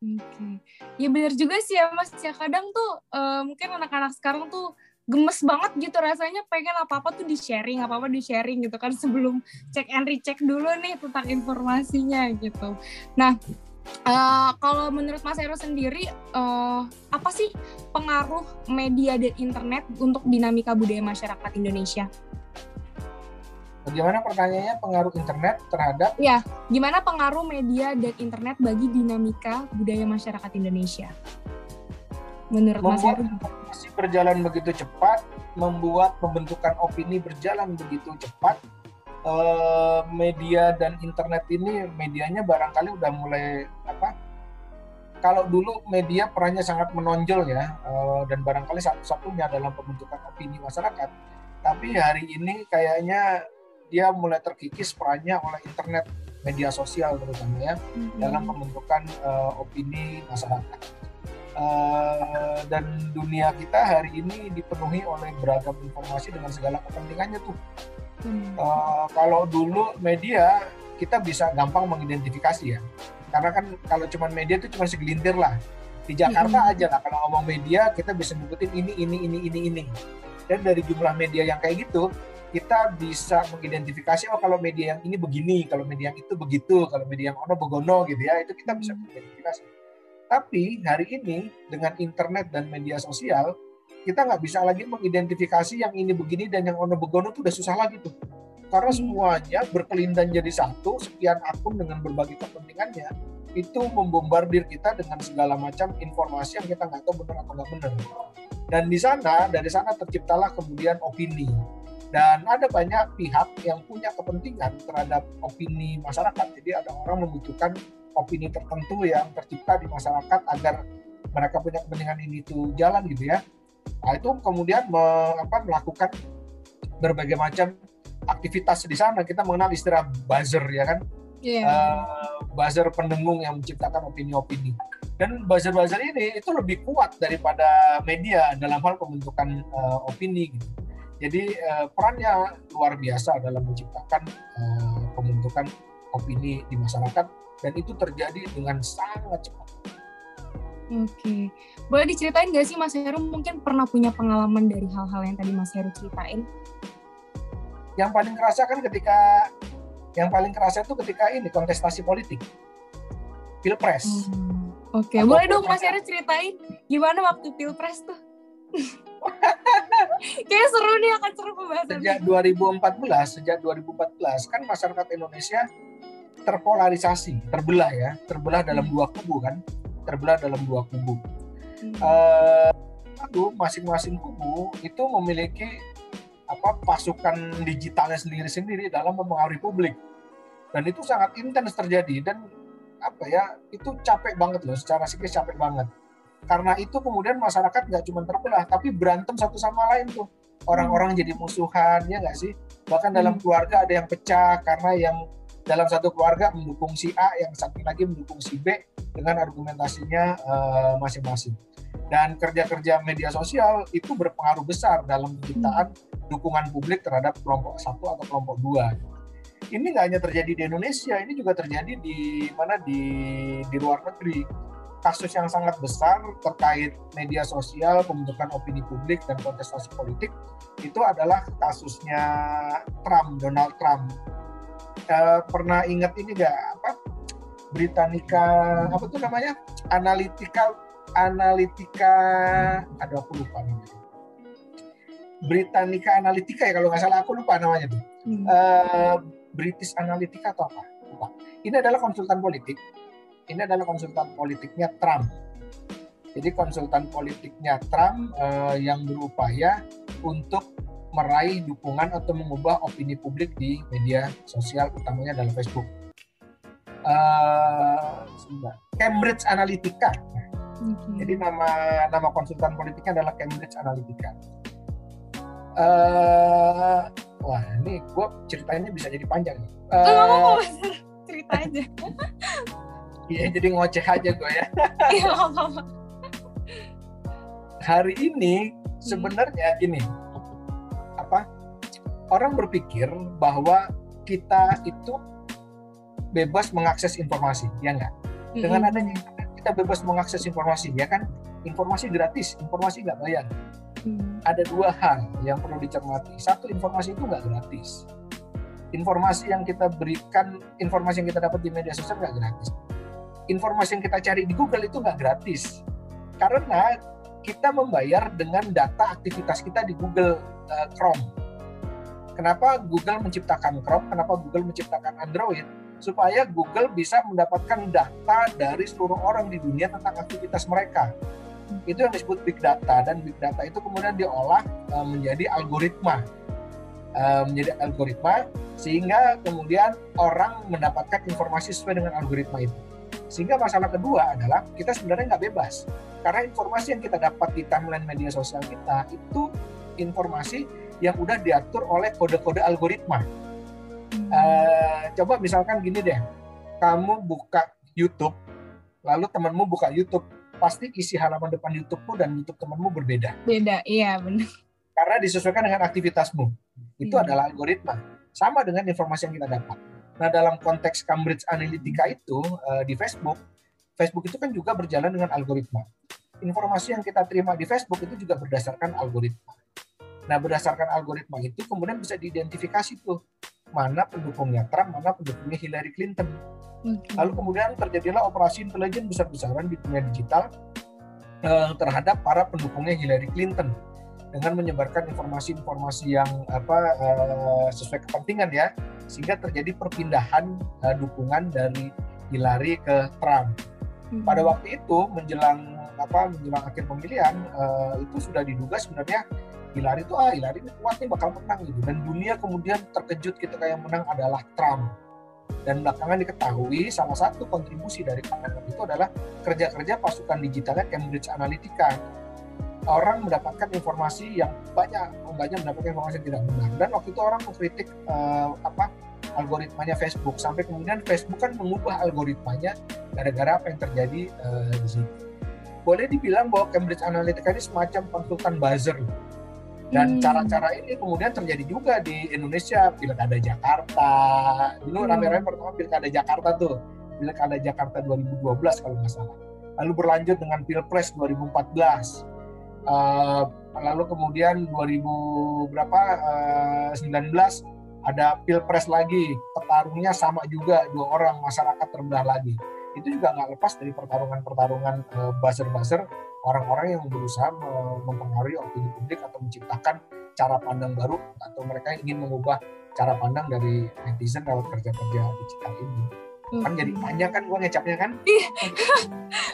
Oke, ya benar juga sih ya Mas. Ya kadang tuh eh, mungkin anak-anak sekarang tuh gemes banget gitu rasanya pengen apa-apa tuh di sharing, apa-apa di sharing gitu kan sebelum cek and recheck dulu nih tentang informasinya gitu. Nah, eh, kalau menurut Mas Heru sendiri eh, apa sih pengaruh media dan internet untuk dinamika budaya masyarakat Indonesia? Bagaimana pertanyaannya pengaruh internet terhadap Gimana pengaruh media dan internet bagi dinamika budaya masyarakat Indonesia? Menurut Mas membuat Heru? informasi berjalan begitu cepat, membuat pembentukan opini berjalan begitu cepat, eh, media dan internet ini medianya barangkali udah mulai apa? Kalau dulu media perannya sangat menonjol ya eh, dan barangkali satu-satunya dalam pembentukan opini masyarakat. Tapi hari ini kayaknya dia mulai terkikis perannya oleh internet media sosial terutama ya dalam pembentukan eh, opini masyarakat. Eh, dan dunia kita hari ini dipenuhi oleh beragam informasi dengan segala kepentingannya tuh. Eh, kalau dulu media kita bisa gampang mengidentifikasi ya, karena kan kalau cuma media itu cuma segelintir lah. Di Jakarta aja lah kalau ngomong media kita bisa nyebutin ini ini ini ini ini. Dan dari jumlah media yang kayak gitu kita bisa mengidentifikasi oh kalau media yang ini begini, kalau media yang itu begitu, kalau media yang ono begono gitu ya itu kita bisa mengidentifikasi. Tapi hari ini dengan internet dan media sosial kita nggak bisa lagi mengidentifikasi yang ini begini dan yang ono begono itu udah susah lagi tuh. Karena semuanya berkelindan jadi satu, sekian akun dengan berbagai kepentingannya itu membombardir kita dengan segala macam informasi yang kita nggak tahu benar atau nggak benar. Dan di sana, dari sana terciptalah kemudian opini dan ada banyak pihak yang punya kepentingan terhadap opini masyarakat. Jadi ada orang membutuhkan opini tertentu yang tercipta di masyarakat agar mereka punya kepentingan ini itu jalan gitu ya. Nah itu kemudian me, apa, melakukan berbagai macam aktivitas di sana. Kita mengenal istilah buzzer ya kan, Iya. uh, buzzer pendengung yang menciptakan opini-opini. Dan buzzer-buzzer ini itu lebih kuat daripada media dalam hal pembentukan uh, opini gitu. Jadi uh, perannya luar biasa dalam menciptakan uh, pembentukan opini di masyarakat dan itu terjadi dengan sangat cepat. Oke, boleh diceritain nggak sih Mas Heru mungkin pernah punya pengalaman dari hal-hal yang tadi Mas Heru ceritain? Yang paling kerasa kan ketika yang paling kerasa itu ketika ini kontestasi politik pilpres. Hmm, Oke, Atau boleh dong. Mas Heru ceritain gimana waktu pilpres tuh? Kayaknya seru nih akan seru pembahasan. Sejak 2014, sejak 2014 kan masyarakat Indonesia terpolarisasi, terbelah ya, terbelah dalam dua kubu kan, terbelah dalam dua kubu. Hmm. Lalu masing-masing kubu itu memiliki apa pasukan digitalnya sendiri-sendiri dalam mempengaruhi publik dan itu sangat intens terjadi dan apa ya itu capek banget loh secara psikis capek banget karena itu kemudian masyarakat nggak cuma terbelah tapi berantem satu sama lain tuh. Orang-orang jadi musuhan ya nggak sih? Bahkan dalam keluarga ada yang pecah karena yang dalam satu keluarga mendukung si A yang satu lagi mendukung si B dengan argumentasinya eh, masing-masing. Dan kerja-kerja media sosial itu berpengaruh besar dalam penciptaan dukungan publik terhadap kelompok satu atau kelompok dua. Ini nggak hanya terjadi di Indonesia, ini juga terjadi di mana? Di di luar negeri. Kasus yang sangat besar terkait media sosial, pembentukan opini publik dan kontestasi politik itu adalah kasusnya Trump, Donald Trump. Eh, pernah ingat ini nggak? Apa? Britannica apa tuh namanya? Analytical Analytica aduh aku lupa namanya. Britannica Analytica ya kalau nggak salah aku lupa namanya tuh. Hmm. Eh, British Analytica atau apa? Lupa. Ini adalah konsultan politik ini adalah konsultan politiknya Trump jadi konsultan politiknya Trump eh, yang berupaya untuk meraih dukungan atau mengubah opini publik di media sosial utamanya dalam Facebook Eh, sebentar. Cambridge Analytica jadi nama nama konsultan politiknya adalah Cambridge Analytica. Eh, wah ini gue ceritanya bisa jadi panjang nih. Oh, Mas Heru. cerita aja. Iya jadi ngoceh aja gue ya. Iya. Hari ini sebenarnya gini, apa orang berpikir bahwa kita itu bebas mengakses informasi, ya nggak? Dengan Mm-mm. adanya kita bebas mengakses informasi, ya kan? Informasi gratis, informasi nggak bayar. Hmm. ada dua hal yang perlu dicermati. Satu, informasi itu nggak gratis. Informasi yang kita berikan, informasi yang kita dapat di media sosial nggak gratis. Informasi yang kita cari di Google itu nggak gratis. Karena kita membayar dengan data aktivitas kita di Google eh, Chrome. Kenapa Google menciptakan Chrome? Kenapa Google menciptakan Android? Supaya Google bisa mendapatkan data dari seluruh orang di dunia tentang aktivitas mereka itu yang disebut big data dan big data itu kemudian diolah uh, menjadi algoritma eh, menjadi algoritma sehingga kemudian orang mendapatkan informasi sesuai dengan algoritma itu. Sehingga masalah kedua adalah kita sebenarnya nggak bebas karena informasi yang kita dapat di timeline media sosial kita itu informasi yang udah diatur oleh kode-kode algoritma. Eh, coba misalkan gini deh, kamu buka YouTube, lalu temanmu buka YouTube, pasti isi halaman depan YouTube-mu dan YouTube temanmu berbeda. Beda, iya benar. Karena disesuaikan dengan aktivitasmu. Itu Iya. adalah algoritma. Sama dengan informasi yang kita dapat. Nah, dalam konteks Cambridge Analytica itu eh, di Facebook, Facebook itu kan juga berjalan dengan algoritma. Informasi yang kita terima di Facebook itu juga berdasarkan algoritma. Nah, berdasarkan algoritma itu kemudian bisa diidentifikasi tuh mana pendukungnya Trump, mana pendukungnya Hillary Clinton. Lalu kemudian terjadilah operasi intelijen besar-besaran di dunia digital eh, terhadap para pendukungnya Hillary Clinton dengan menyebarkan informasi-informasi yang apa eh, sesuai kepentingan ya, sehingga terjadi perpindahan eh, dukungan dari Hillary ke Trump. Hmm. Pada waktu itu menjelang apa menjelang akhir pemilihan eh, itu sudah diduga sebenarnya Hillary itu ah Hillary ini kuat nih bakal menang gitu dan dunia kemudian terkejut ketika yang menang adalah Trump dan belakangan diketahui salah satu kontribusi dari pandangan itu adalah kerja-kerja pasukan digitalnya Cambridge Analytica orang mendapatkan informasi yang banyak banyak mendapatkan informasi yang tidak benar. Dan waktu itu orang mengkritik eh, apa algoritmanya Facebook. Sampai kemudian Facebook kan mengubah algoritmanya gara-gara apa yang terjadi eh, di situ. Boleh dibilang bahwa Cambridge Analytica ini semacam konsultan buzzer. Dan Hmm. cara-cara ini kemudian terjadi juga di Indonesia. Pilkada Jakarta. Dulu Hmm. rame-rame pertama pilkada Jakarta tuh. Pilkada Jakarta 2012 kalau nggak salah. Lalu berlanjut dengan pilpres 2014 Eh, lalu kemudian 2000 berapa eh, 19 ada pilpres lagi. Petarungnya sama juga dua orang masyarakat terbelah lagi. Itu juga nggak lepas dari pertarungan-pertarungan eh, buzzer-buzzer orang-orang yang berusaha me- mempengaruhi opini publik atau menciptakan cara pandang baru atau mereka ingin mengubah cara pandang dari netizen lewat kerja-kerja digital ini kan jadi panjang kan gua ngecapnya kan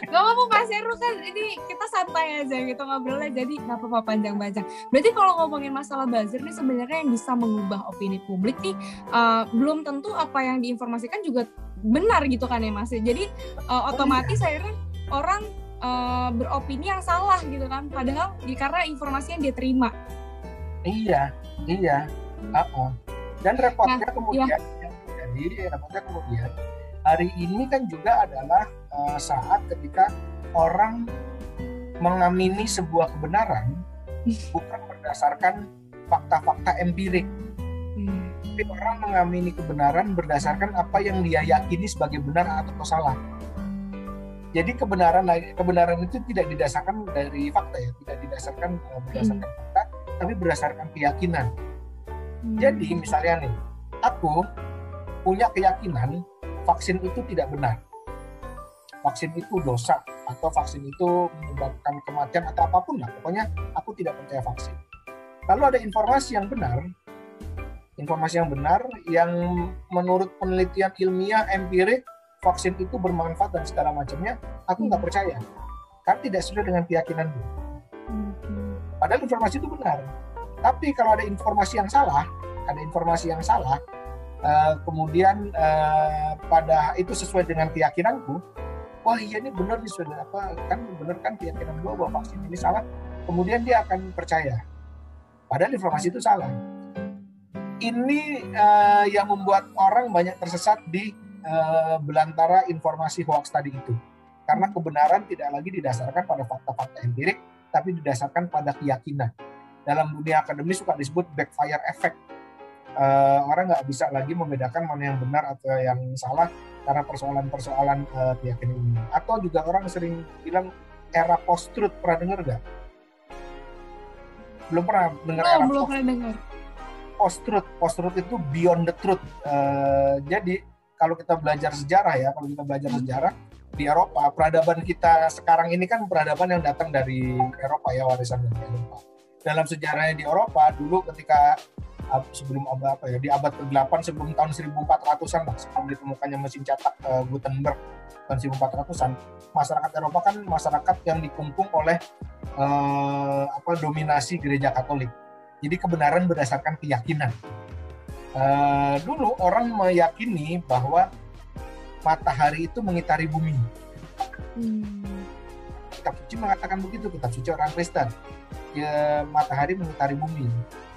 Gak apa-apa Pak Seru kan ini kita santai aja gitu ngobrolnya jadi gak apa-apa panjang-panjang. Berarti kalau ngomongin masalah buzzer nih sebenarnya yang bisa mengubah opini publik nih uh, belum tentu apa yang diinformasikan juga benar gitu kan ya Mas. Jadi uh, otomatis akhirnya orang uh, beropini yang salah gitu kan. Padahal karena informasi yang dia terima. Iya, iya. Uh-uh. Dan repotnya Nah, kemudian yang terjadi, repotnya kemudian hari ini kan juga adalah uh, saat ketika orang mengamini sebuah kebenaran bukan berdasarkan fakta-fakta empirik, tapi orang mengamini kebenaran berdasarkan apa yang dia yakini sebagai benar atau salah. Jadi kebenaran kebenaran itu tidak didasarkan dari fakta ya, tidak didasarkan uh, berdasarkan fakta, tapi berdasarkan keyakinan. Jadi misalnya nih, aku punya keyakinan vaksin itu tidak benar. Vaksin itu dosa atau vaksin itu menyebabkan kematian atau apa pun lah. Pokoknya aku tidak percaya vaksin. Lalu ada informasi yang benar, informasi yang benar yang menurut penelitian ilmiah empirik vaksin itu bermanfaat dan segala macamnya, aku nggak percaya. Kan tidak sesuai dengan keyakinanku. Padahal informasi itu benar. Tapi kalau ada informasi yang salah, ada informasi yang salah, eh, kemudian eh, pada itu sesuai dengan keyakinanku, wah iya ini benar nih sudah apa kan benar kan keyakinan gue bahwa vaksin ini salah, kemudian dia akan percaya. Padahal informasi itu salah. Ini eh, yang membuat orang banyak tersesat di eh, belantara informasi hoax tadi itu. Karena kebenaran tidak lagi didasarkan pada fakta-fakta empirik, tapi didasarkan pada keyakinan. Dalam dunia akademis suka disebut backfire effect. Eh, orang nggak bisa lagi membedakan mana yang benar atau yang salah karena persoalan-persoalan eh, keyakinan ini. Atau juga orang sering bilang era post-truth, pernah dengar nggak? Belum pernah dengar era belum post pernah dengar. post-truth. Post-truth itu beyond the truth. Eh, jadi kalau kita belajar sejarah ya, kalau kita belajar sejarah di Eropa, peradaban kita sekarang ini kan peradaban yang datang dari Eropa ya, warisan dari Eropa. Dalam sejarahnya di Eropa dulu ketika uh, sebelum abad apa ya, di abad ke-8 sebelum tahun 1400-an lah, sebelum ditemukannya mesin cetak uh, Gutenberg tahun 1400-an, masyarakat Eropa kan masyarakat yang dikungkung oleh uh, apa dominasi gereja Katolik Jadi kebenaran berdasarkan keyakinan. Eh, dulu orang meyakini bahwa matahari itu mengitari bumi. Hmm. Kitab suci mengatakan begitu, kitab suci orang Kristen. Ya, matahari mengitari bumi.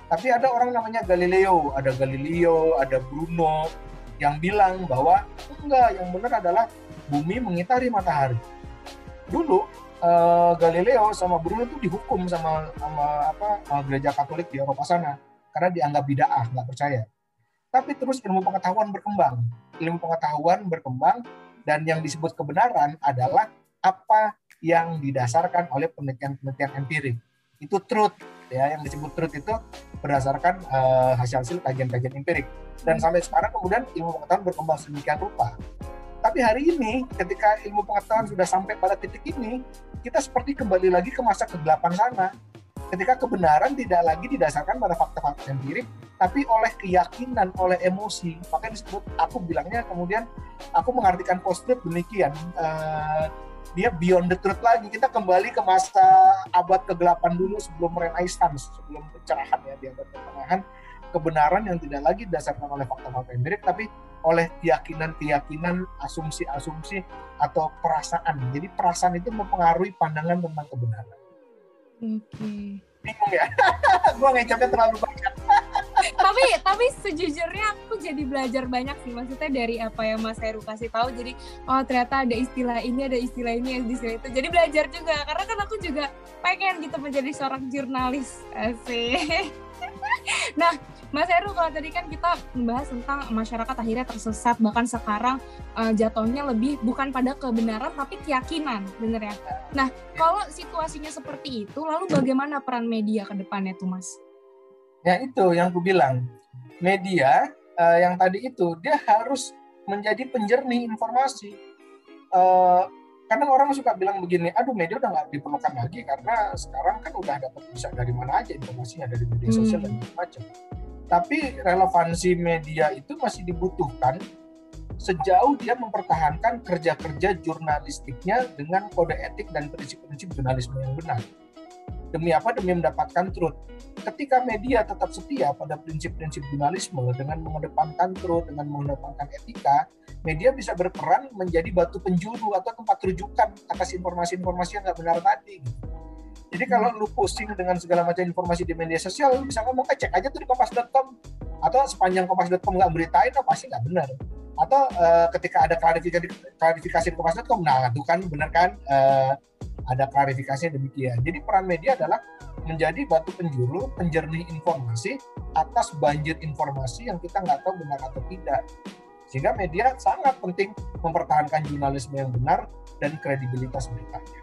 Tapi ada orang namanya Galileo, ada Galileo, ada Bruno yang bilang bahwa enggak, yang benar adalah bumi mengitari matahari. Dulu eh, Galileo sama Bruno itu dihukum sama sama apa eh, gereja Katolik di Eropa sana karena dianggap bid'ah, nggak percaya. Tapi terus ilmu pengetahuan berkembang, ilmu pengetahuan berkembang dan yang disebut kebenaran adalah apa yang didasarkan oleh penelitian-penelitian empirik. Itu truth ya, yang disebut truth itu berdasarkan eh, hasil-hasil kajian-kajian empirik. Dan sampai sekarang kemudian ilmu pengetahuan berkembang sedemikian rupa. Tapi hari ini ketika ilmu pengetahuan sudah sampai pada titik ini, kita seperti kembali lagi ke masa kegelapan sana. Ketika kebenaran tidak lagi didasarkan pada fakta-fakta empirik, tapi oleh keyakinan, oleh emosi. Makanya disebut, aku bilangnya kemudian, aku mengartikan post-truth demikian. Eh, dia beyond the truth lagi. Kita kembali ke masa abad kegelapan dulu sebelum Renaissance, sebelum pencerahan ya di abad pertengahan. Kebenaran yang tidak lagi didasarkan oleh fakta-fakta empirik, tapi oleh keyakinan-keyakinan, asumsi-asumsi atau perasaan. Jadi perasaan itu mempengaruhi pandangan tentang kebenaran. Oke. Bingung ya? Gua ngecapnya terlalu banyak. tapi tapi sejujurnya aku jadi belajar banyak sih. Maksudnya dari apa yang Mas Heru kasih tahu jadi oh ternyata ada istilah ini ada istilah ini ada istilah itu. Jadi belajar juga. Karena kan aku juga pengen gitu menjadi seorang jurnalis asik. Nah Mas Heru kalau tadi kan kita membahas tentang masyarakat akhirnya tersesat bahkan sekarang uh, jatuhnya lebih bukan pada kebenaran tapi keyakinan. Bener ya? Nah kalau situasinya seperti itu lalu bagaimana peran media ke depannya tuh Mas Ya itu yang aku bilang. Media uh, yang tadi itu dia harus menjadi penjernih informasi. Uh, karena orang suka bilang begini, aduh media udah nggak diperlukan lagi karena sekarang kan udah dapat bisa dari mana aja informasinya dari media sosial dan macam. Tapi relevansi media itu masih dibutuhkan sejauh dia mempertahankan kerja-kerja jurnalistiknya dengan kode etik dan prinsip-prinsip jurnalisme yang benar. Demi apa? Demi mendapatkan truth ketika media tetap setia pada prinsip-prinsip jurnalisme dengan mengedepankan truth, dengan mengedepankan etika, media bisa berperan menjadi batu penjuru atau tempat rujukan atas informasi-informasi yang nggak benar tadi. Jadi kalau lu posting dengan segala macam informasi di media sosial, lu bisa ngomong, eh cek aja tuh di kompas.com. Atau sepanjang kompas.com nggak beritain, oh, pasti nggak benar. Atau uh, ketika ada klarifikasi, klarifikasi di kompas.com, nah itu kan benar kan, uh, ada klarifikasi demikian. Jadi peran media adalah menjadi batu penjuru, penjernih informasi atas banjir informasi yang kita nggak tahu benar atau tidak. Sehingga media sangat penting mempertahankan jurnalisme yang benar dan kredibilitas beritanya.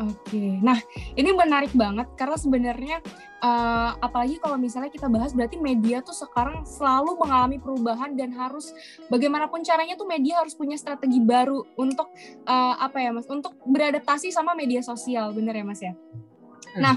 Oke, nah ini menarik banget karena sebenarnya uh, apalagi kalau misalnya kita bahas berarti media tuh sekarang selalu mengalami perubahan dan harus bagaimanapun caranya tuh media harus punya strategi baru untuk uh, apa ya mas, untuk beradaptasi sama media sosial, bener ya mas ya? Nah,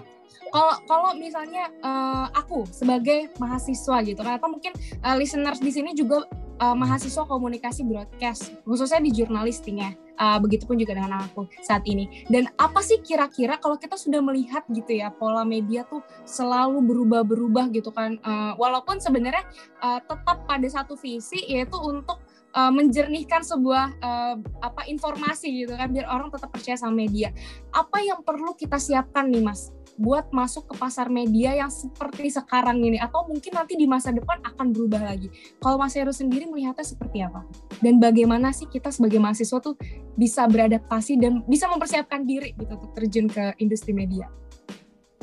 kalau kalau misalnya uh, aku sebagai mahasiswa gitu kan atau mungkin uh, listeners di sini juga uh, mahasiswa komunikasi broadcast khususnya di jurnalistiknya uh, begitupun juga dengan aku saat ini. Dan apa sih kira-kira kalau kita sudah melihat gitu ya pola media tuh selalu berubah-berubah gitu kan uh, walaupun sebenarnya uh, tetap pada satu visi yaitu untuk uh, menjernihkan sebuah uh, apa informasi gitu kan biar orang tetap percaya sama media. Apa yang perlu kita siapkan nih Mas buat masuk ke pasar media yang seperti sekarang ini atau mungkin nanti di masa depan akan berubah lagi. Kalau Mas Heru sendiri melihatnya seperti apa? Dan bagaimana sih kita sebagai mahasiswa tuh bisa beradaptasi dan bisa mempersiapkan diri gitu untuk terjun ke industri media?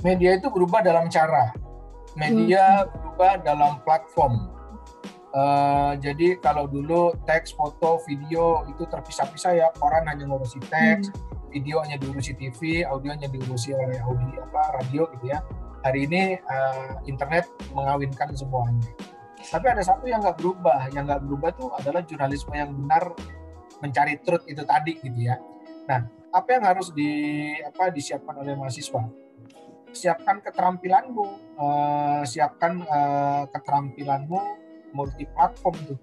Media itu berubah dalam cara. Media hmm. berubah dalam platform Uh, jadi kalau dulu teks, foto, video itu terpisah-pisah ya, koran hanya ngurusi teks, hmm. video hanya diurusi TV, audio hanya diurusi oleh audio apa radio gitu ya. Hari ini uh, internet mengawinkan semuanya. Tapi ada satu yang nggak berubah, yang nggak berubah itu adalah jurnalisme yang benar mencari truth itu tadi gitu ya. Nah, apa yang harus di apa disiapkan oleh mahasiswa? Siapkan keterampilanmu, uh, siapkan uh, keterampilanmu multi platform tuh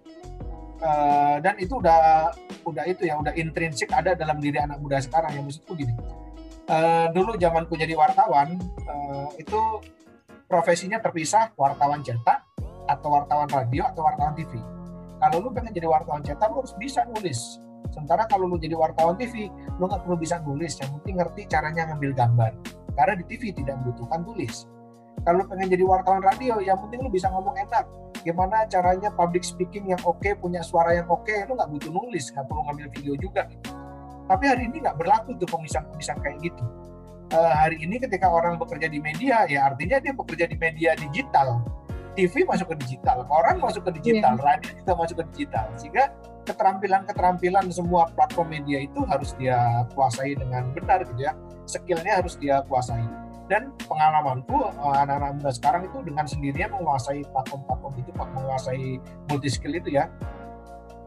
uh, dan itu udah udah itu ya udah intrinsik ada dalam diri anak muda sekarang yang maksudku gini uh, dulu zamanku jadi wartawan uh, itu profesinya terpisah, wartawan cetak atau wartawan radio atau wartawan TV. Kalau lu pengen jadi wartawan cetak, lu harus bisa nulis. Sementara kalau lu jadi wartawan TV, lu nggak perlu bisa nulis, yang penting ngerti caranya ngambil gambar. Karena di TV tidak membutuhkan tulis. Kalau pengen jadi wartawan radio, yang penting lu bisa ngomong enak. Gimana caranya public speaking yang oke, punya suara yang oke, lu nggak butuh nulis, nggak perlu ngambil video juga. Gitu. Tapi hari ini nggak berlaku tuh pemisahan-pemisahan kayak gitu. Uh, hari ini ketika orang bekerja di media, ya artinya dia bekerja di media digital. TV masuk ke digital, koran masuk ke digital, yeah. radio juga masuk ke digital. Sehingga keterampilan-keterampilan semua platform media itu harus dia kuasai dengan benar gitu ya. Skillnya harus dia kuasai. Dan pengalamanku anak-anak muda sekarang itu dengan sendirinya menguasai platform-platform itu, menguasai multi skill itu ya.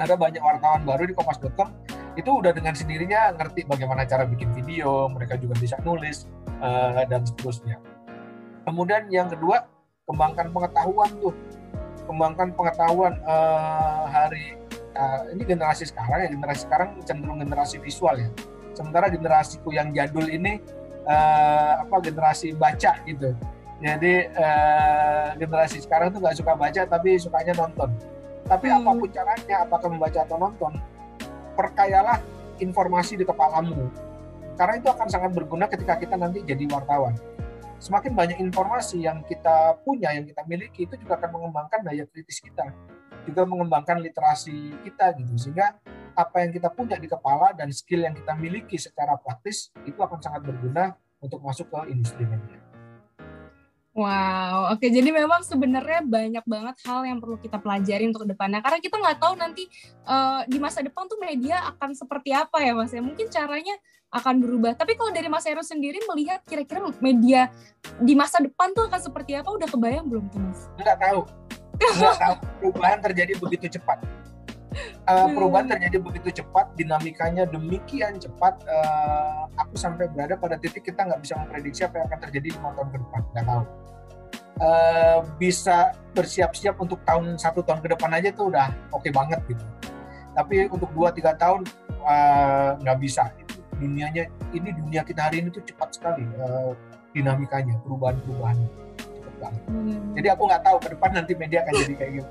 Ada banyak wartawan baru di kompas.com itu udah dengan sendirinya ngerti bagaimana cara bikin video, mereka juga bisa nulis uh, dan seterusnya. Kemudian yang kedua, kembangkan pengetahuan tuh, kembangkan pengetahuan uh, hari ini generasi sekarang ya generasi sekarang cenderung generasi visual ya. Sementara generasiku yang jadul ini uh, apa generasi baca gitu. Jadi uh, generasi sekarang tuh nggak suka baca tapi sukanya nonton. Tapi hmm. apa pun caranya, apakah membaca atau nonton, perkayalah informasi di kepalamu. Karena itu akan sangat berguna ketika kita nanti jadi wartawan. Semakin banyak informasi yang kita punya, yang kita miliki, itu juga akan mengembangkan daya kritis kita. Juga mengembangkan literasi kita gitu. Sehingga apa yang kita punya di kepala dan skill yang kita miliki secara praktis, itu akan sangat berguna untuk masuk ke industri media. Wow, oke. Jadi memang sebenarnya banyak banget hal yang perlu kita pelajari untuk depannya. Karena kita nggak tahu nanti uh, di masa depan tuh media akan seperti apa ya, Mas. Ya mungkin caranya akan berubah. Tapi kalau dari Mas Heru sendiri melihat kira-kira media di masa depan tuh akan seperti apa, udah kebayang belum tuh, Mas? Nggak tahu. Nggak tahu. Perubahan terjadi begitu cepat. Uh, perubahan terjadi begitu cepat, dinamikanya demikian cepat. Uh, aku sampai berada pada titik kita nggak bisa memprediksi apa yang akan terjadi lima tahun ke depan. Nggak tahu. Uh, bisa bersiap-siap untuk tahun satu tahun ke depan aja tuh udah oke okay banget gitu. Tapi untuk dua tiga tahun nggak uh, bisa. Itu dunianya ini dunia kita hari ini tuh cepat sekali uh, dinamikanya, perubahan-perubahan cepat banget. Hmm. Jadi aku nggak tahu ke depan nanti media akan jadi kayak gitu.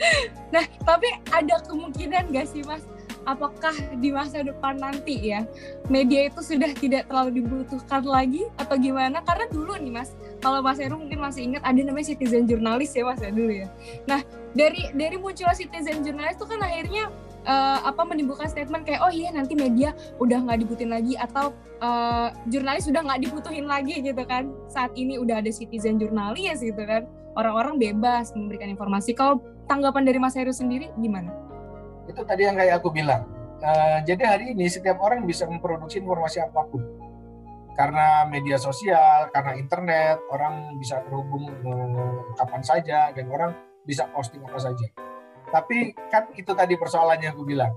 Nah, tapi ada kemungkinan gak sih Mas, apakah di masa depan nanti ya, media itu sudah tidak terlalu dibutuhkan lagi atau gimana? Karena dulu nih Mas, kalau Mas Heru mungkin masih ingat ada namanya citizen jurnalis ya Mas ya dulu ya. Nah, dari dari munculnya citizen jurnalis itu kan akhirnya uh, apa menimbulkan statement kayak oh iya nanti media udah nggak dibutuhin lagi atau uh, jurnalis sudah nggak dibutuhin lagi gitu kan saat ini udah ada citizen jurnalis gitu kan orang-orang bebas memberikan informasi kalau tanggapan dari Mas Heru sendiri gimana? Itu tadi yang kayak aku bilang. Uh, jadi hari ini setiap orang bisa memproduksi informasi apa pun. Karena media sosial, karena internet, orang bisa terhubung uh, kapan saja dan orang bisa posting apa saja. Tapi kan itu tadi persoalannya aku bilang.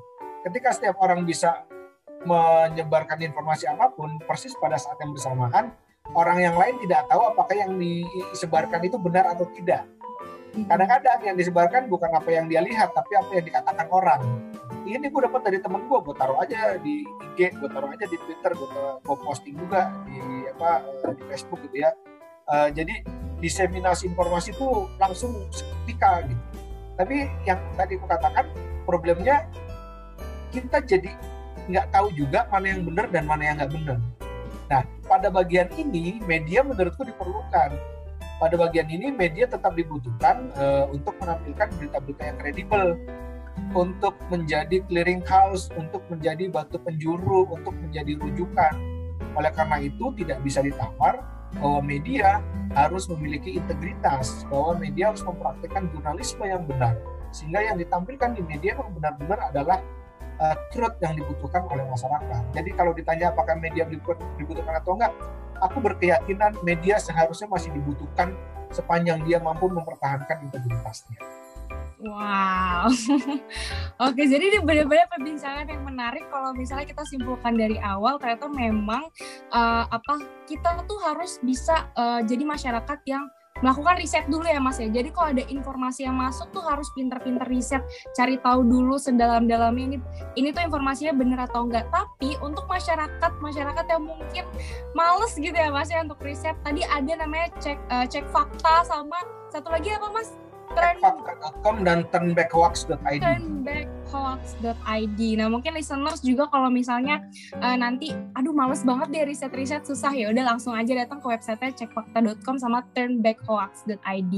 Ketika setiap orang bisa menyebarkan informasi apa pun, persis pada saat yang bersamaan, orang yang lain tidak tahu apakah yang disebarkan itu benar atau tidak. Kadang-kadang yang disebarkan bukan apa yang dia lihat, tapi apa yang dikatakan orang. Ini gue dapat dari temen gue, gue taruh aja di IG, gue taruh aja di Twitter, gue, gue posting juga di apa eh, di Facebook gitu ya. Uh, jadi diseminasi informasi itu langsung seketika gitu. Tapi yang tadi aku katakan problemnya kita jadi nggak tahu juga mana yang benar dan mana yang nggak benar. Nah, pada bagian ini media menurutku diperlukan pada bagian ini media tetap dibutuhkan uh, untuk menampilkan berita-berita yang kredibel, untuk menjadi clearing house, untuk menjadi batu penjuru, untuk menjadi rujukan. Oleh karena itu tidak bisa ditawar bahwa media harus memiliki integritas, bahwa media harus mempraktikkan jurnalisme yang benar, sehingga yang ditampilkan di media memang benar-benar adalah uh, truth yang dibutuhkan oleh masyarakat. Jadi kalau ditanya apakah media dibutuhkan atau enggak, aku berkeyakinan media seharusnya masih dibutuhkan sepanjang dia mampu mempertahankan integritasnya. Wow, oke jadi ini benar-benar perbincangan yang menarik kalau misalnya kita simpulkan dari awal ternyata memang uh, apa kita tuh harus bisa uh, jadi masyarakat yang melakukan riset dulu ya Mas ya. Jadi kalau ada informasi yang masuk tuh harus pinter-pinter riset, cari tahu dulu sedalam-dalamnya ini ini tuh informasinya bener atau enggak. Tapi untuk masyarakat masyarakat yang mungkin males gitu ya Mas ya untuk riset, tadi ada namanya cek eh, cek fakta sama satu lagi apa Mas? Fakta.com dan turnbackhoax.id. turnbackhoax.id. Nah mungkin listeners juga kalau misalnya eh, nanti, aduh males banget deh riset-riset susah ya, udah langsung aja datang ke website cekfakta.com sama turnbackhoax.id.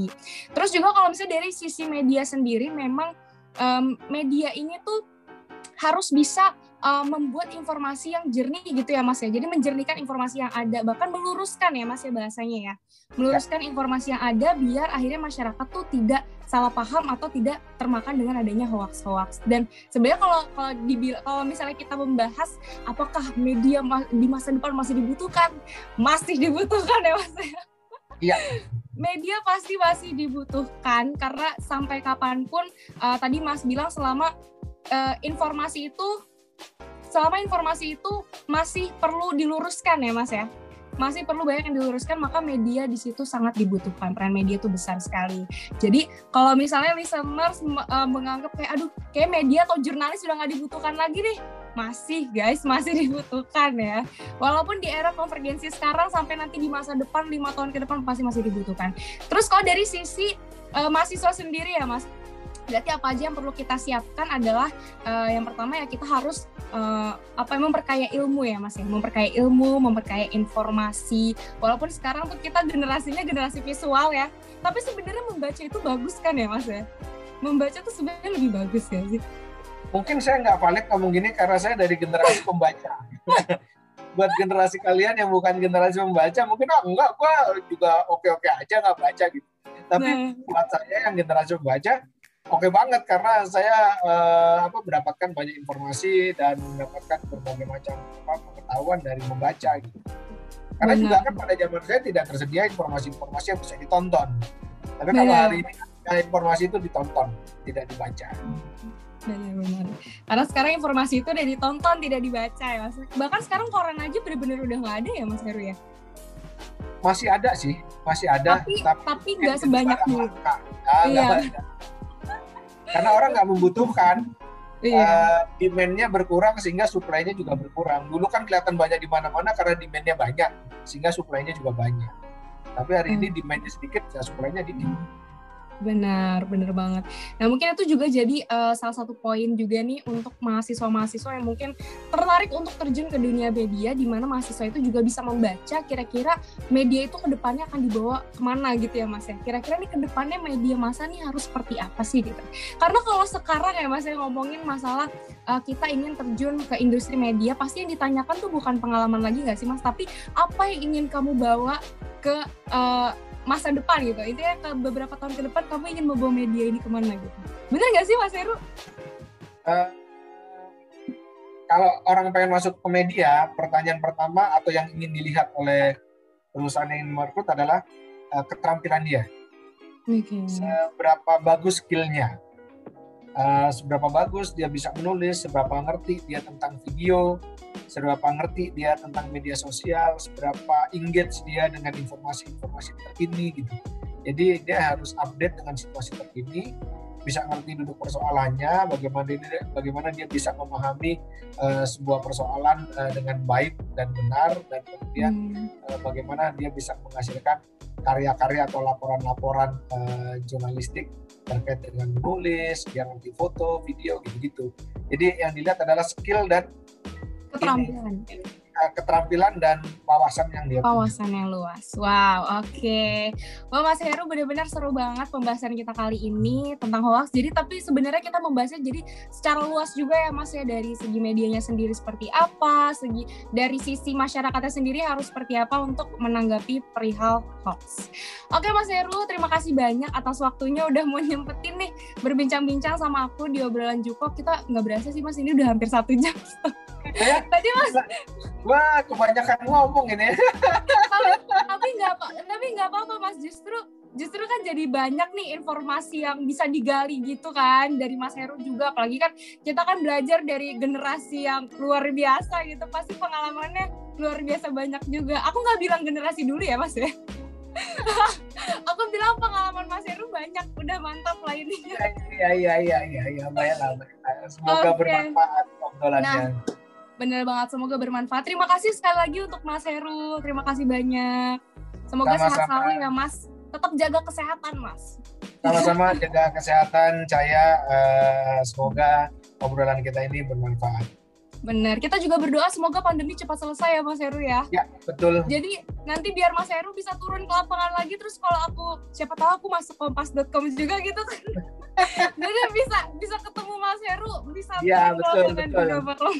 Terus juga kalau misalnya dari sisi media sendiri, memang em, media ini tuh harus bisa eh, membuat informasi yang jernih gitu ya Mas ya. Jadi menjernihkan informasi yang ada, bahkan meluruskan ya Mas ya bahasanya ya. Meluruskan informasi yang ada biar akhirnya masyarakat tuh tidak salah paham atau tidak termakan dengan adanya hoax-hoax. Dan sebenarnya kalau kalau dibil- kalau misalnya kita membahas apakah media ma- di masa depan masih dibutuhkan, masih dibutuhkan ya Mas. ya. Iya. Media pasti masih dibutuhkan karena sampai kapan pun eh, tadi Mas bilang selama eh, informasi itu selama informasi itu masih perlu diluruskan ya Mas ya. Masih perlu banyak yang diluruskan maka media di situ sangat dibutuhkan. Peran media itu besar sekali. Jadi kalau misalnya listeners eh, menganggap kayak aduh kayak media atau jurnalis sudah nggak dibutuhkan lagi deh. Masih guys, masih dibutuhkan ya. Walaupun di era konvergensi sekarang sampai nanti di masa depan lima tahun ke depan pasti masih dibutuhkan. Terus kalau dari sisi eh, mahasiswa sendiri ya Mas, berarti apa aja yang perlu kita siapkan adalah eh, yang pertama ya kita harus eh, apa memperkaya ilmu ya Mas ya, memperkaya ilmu, memperkaya informasi. Walaupun sekarang tuh kita generasinya generasi visual ya, tapi sebenarnya membaca itu bagus kan ya Mas ya? Membaca tuh sebenarnya lebih bagus ya sih. Mungkin saya nggak valid ngomong gini karena saya dari generasi pembaca. Buat generasi kalian yang bukan generasi pembaca, mungkin ah, enggak, gua juga oke-oke aja nggak baca gitu. Tapi Nah. buat saya yang generasi pembaca, oke banget karena saya eh, apa mendapatkan banyak informasi dan mendapatkan berbagai macam apa, pengetahuan dari membaca gitu. Karena Benar. juga kan pada zaman saya tidak tersedia informasi-informasi yang bisa ditonton. Tapi kalau Benar. hari ini informasi itu ditonton, tidak dibaca. Benar-benar. Karena sekarang informasi itu udah ditonton, tidak dibaca ya Mas. Bahkan sekarang koran aja bener-bener udah nggak ada ya Mas Heru ya. Masih ada sih, masih ada. Tapi tapi nggak sebanyak dulu. Ah, nggak Iya. Karena orang nggak membutuhkan, Iya. eh, demand-nya berkurang sehingga supply-nya juga berkurang. Dulu kan kelihatan banyak di mana-mana karena demand-nya banyak, sehingga supply-nya juga banyak. Tapi hari Hmm. ini demand-nya sedikit, ya supply-nya dikit. Benar, benar banget. Nah mungkin itu juga jadi eh, salah satu poin juga nih untuk mahasiswa-mahasiswa yang mungkin tertarik untuk terjun ke dunia media, di mana mahasiswa itu juga bisa membaca kira-kira media itu ke depannya akan dibawa ke mana gitu ya Mas ya. Kira-kira nih ke depannya media masa nih harus seperti apa sih gitu. Karena kalau sekarang ya Mas ya ngomongin masalah eh, kita ingin terjun ke industri media, pasti yang ditanyakan tuh bukan pengalaman lagi nggak sih Mas, tapi apa yang ingin kamu bawa ke eh, masa depan gitu. Intinya ke beberapa tahun ke depan kamu ingin membawa media ini ke mana gitu. Bener nggak sih Mas Heru? Eh, kalau orang pengen masuk ke media, pertanyaan pertama atau yang ingin dilihat oleh perusahaan yang merekrut adalah eh, keterampilan dia. Oke. seberapa bagus skillnya, Eh, seberapa bagus dia bisa menulis, seberapa ngerti dia tentang video, seberapa ngerti dia tentang media sosial, seberapa engage dia dengan informasi-informasi terkini gitu. Jadi dia harus update dengan situasi terkini, bisa ngerti duduk persoalannya, bagaimana dia, bagaimana dia bisa memahami eh, sebuah persoalan eh, dengan baik dan benar, dan kemudian Hmm. eh, bagaimana dia bisa menghasilkan karya-karya atau laporan-laporan eh, jurnalistik terkait dengan menulis, dia ngerti foto, video, gitu-gitu. Jadi yang dilihat adalah skill dan Keterampilan, eh, keterampilan dan wawasan yang dia punya. wawasan yang luas. Wow, oke. Wah Mas Heru benar-benar seru banget pembahasan kita kali ini tentang hoax. Jadi tapi sebenarnya kita membahasnya jadi secara luas juga ya Mas ya dari segi medianya sendiri seperti apa, segi dari sisi masyarakatnya sendiri harus seperti apa untuk menanggapi perihal hoax. Oke Mas Heru, terima kasih banyak atas waktunya udah mau nyempetin nih berbincang-bincang sama aku di obrolan Juko. Kita nggak berasa sih Mas, ini udah hampir satu jam. Ya, Tadi Mas wah kebanyakan ngomong ini. tapi nggak apa tapi nggak apa-apa mas justru justru kan jadi banyak nih informasi yang bisa digali gitu kan dari Mas Heru juga apalagi kan kita kan belajar dari generasi yang luar biasa gitu pasti pengalamannya luar biasa banyak juga aku nggak bilang generasi dulu ya mas ya Aku bilang pengalaman Mas Heru banyak, udah mantap lah ini. Iya iya iya iya iya baiklah. baiklah. Semoga Oke. bermanfaat obrolannya. Bener banget, semoga bermanfaat. Terima kasih sekali lagi untuk Mas Heru. Terima kasih banyak. Semoga sehat Sama-sama. selalu ya Mas. Tetap jaga kesehatan Mas. Sama-sama jaga kesehatan saya. eh, semoga obrolan kita ini bermanfaat. Bener, kita juga berdoa semoga pandemi cepat selesai ya Mas Heru ya. Ya betul. Jadi nanti biar Mas Heru bisa turun ke lapangan lagi terus kalau aku siapa tahu aku masuk kompas.com juga gitu kan. Jadi bisa bisa ketemu Mas Heru, bisa ngobrol betul, betul.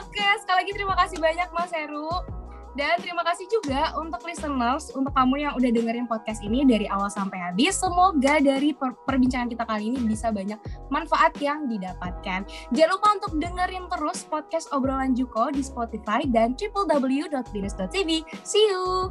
Oke, sekali lagi terima kasih banyak Mas Heru. Dan terima kasih juga untuk listeners, untuk kamu yang udah dengerin podcast ini dari awal sampai habis. Semoga dari per- perbincangan kita kali ini bisa banyak manfaat yang didapatkan. Jangan lupa untuk dengerin terus podcast obrolan Juko di Spotify dan www.binus.tv. See you!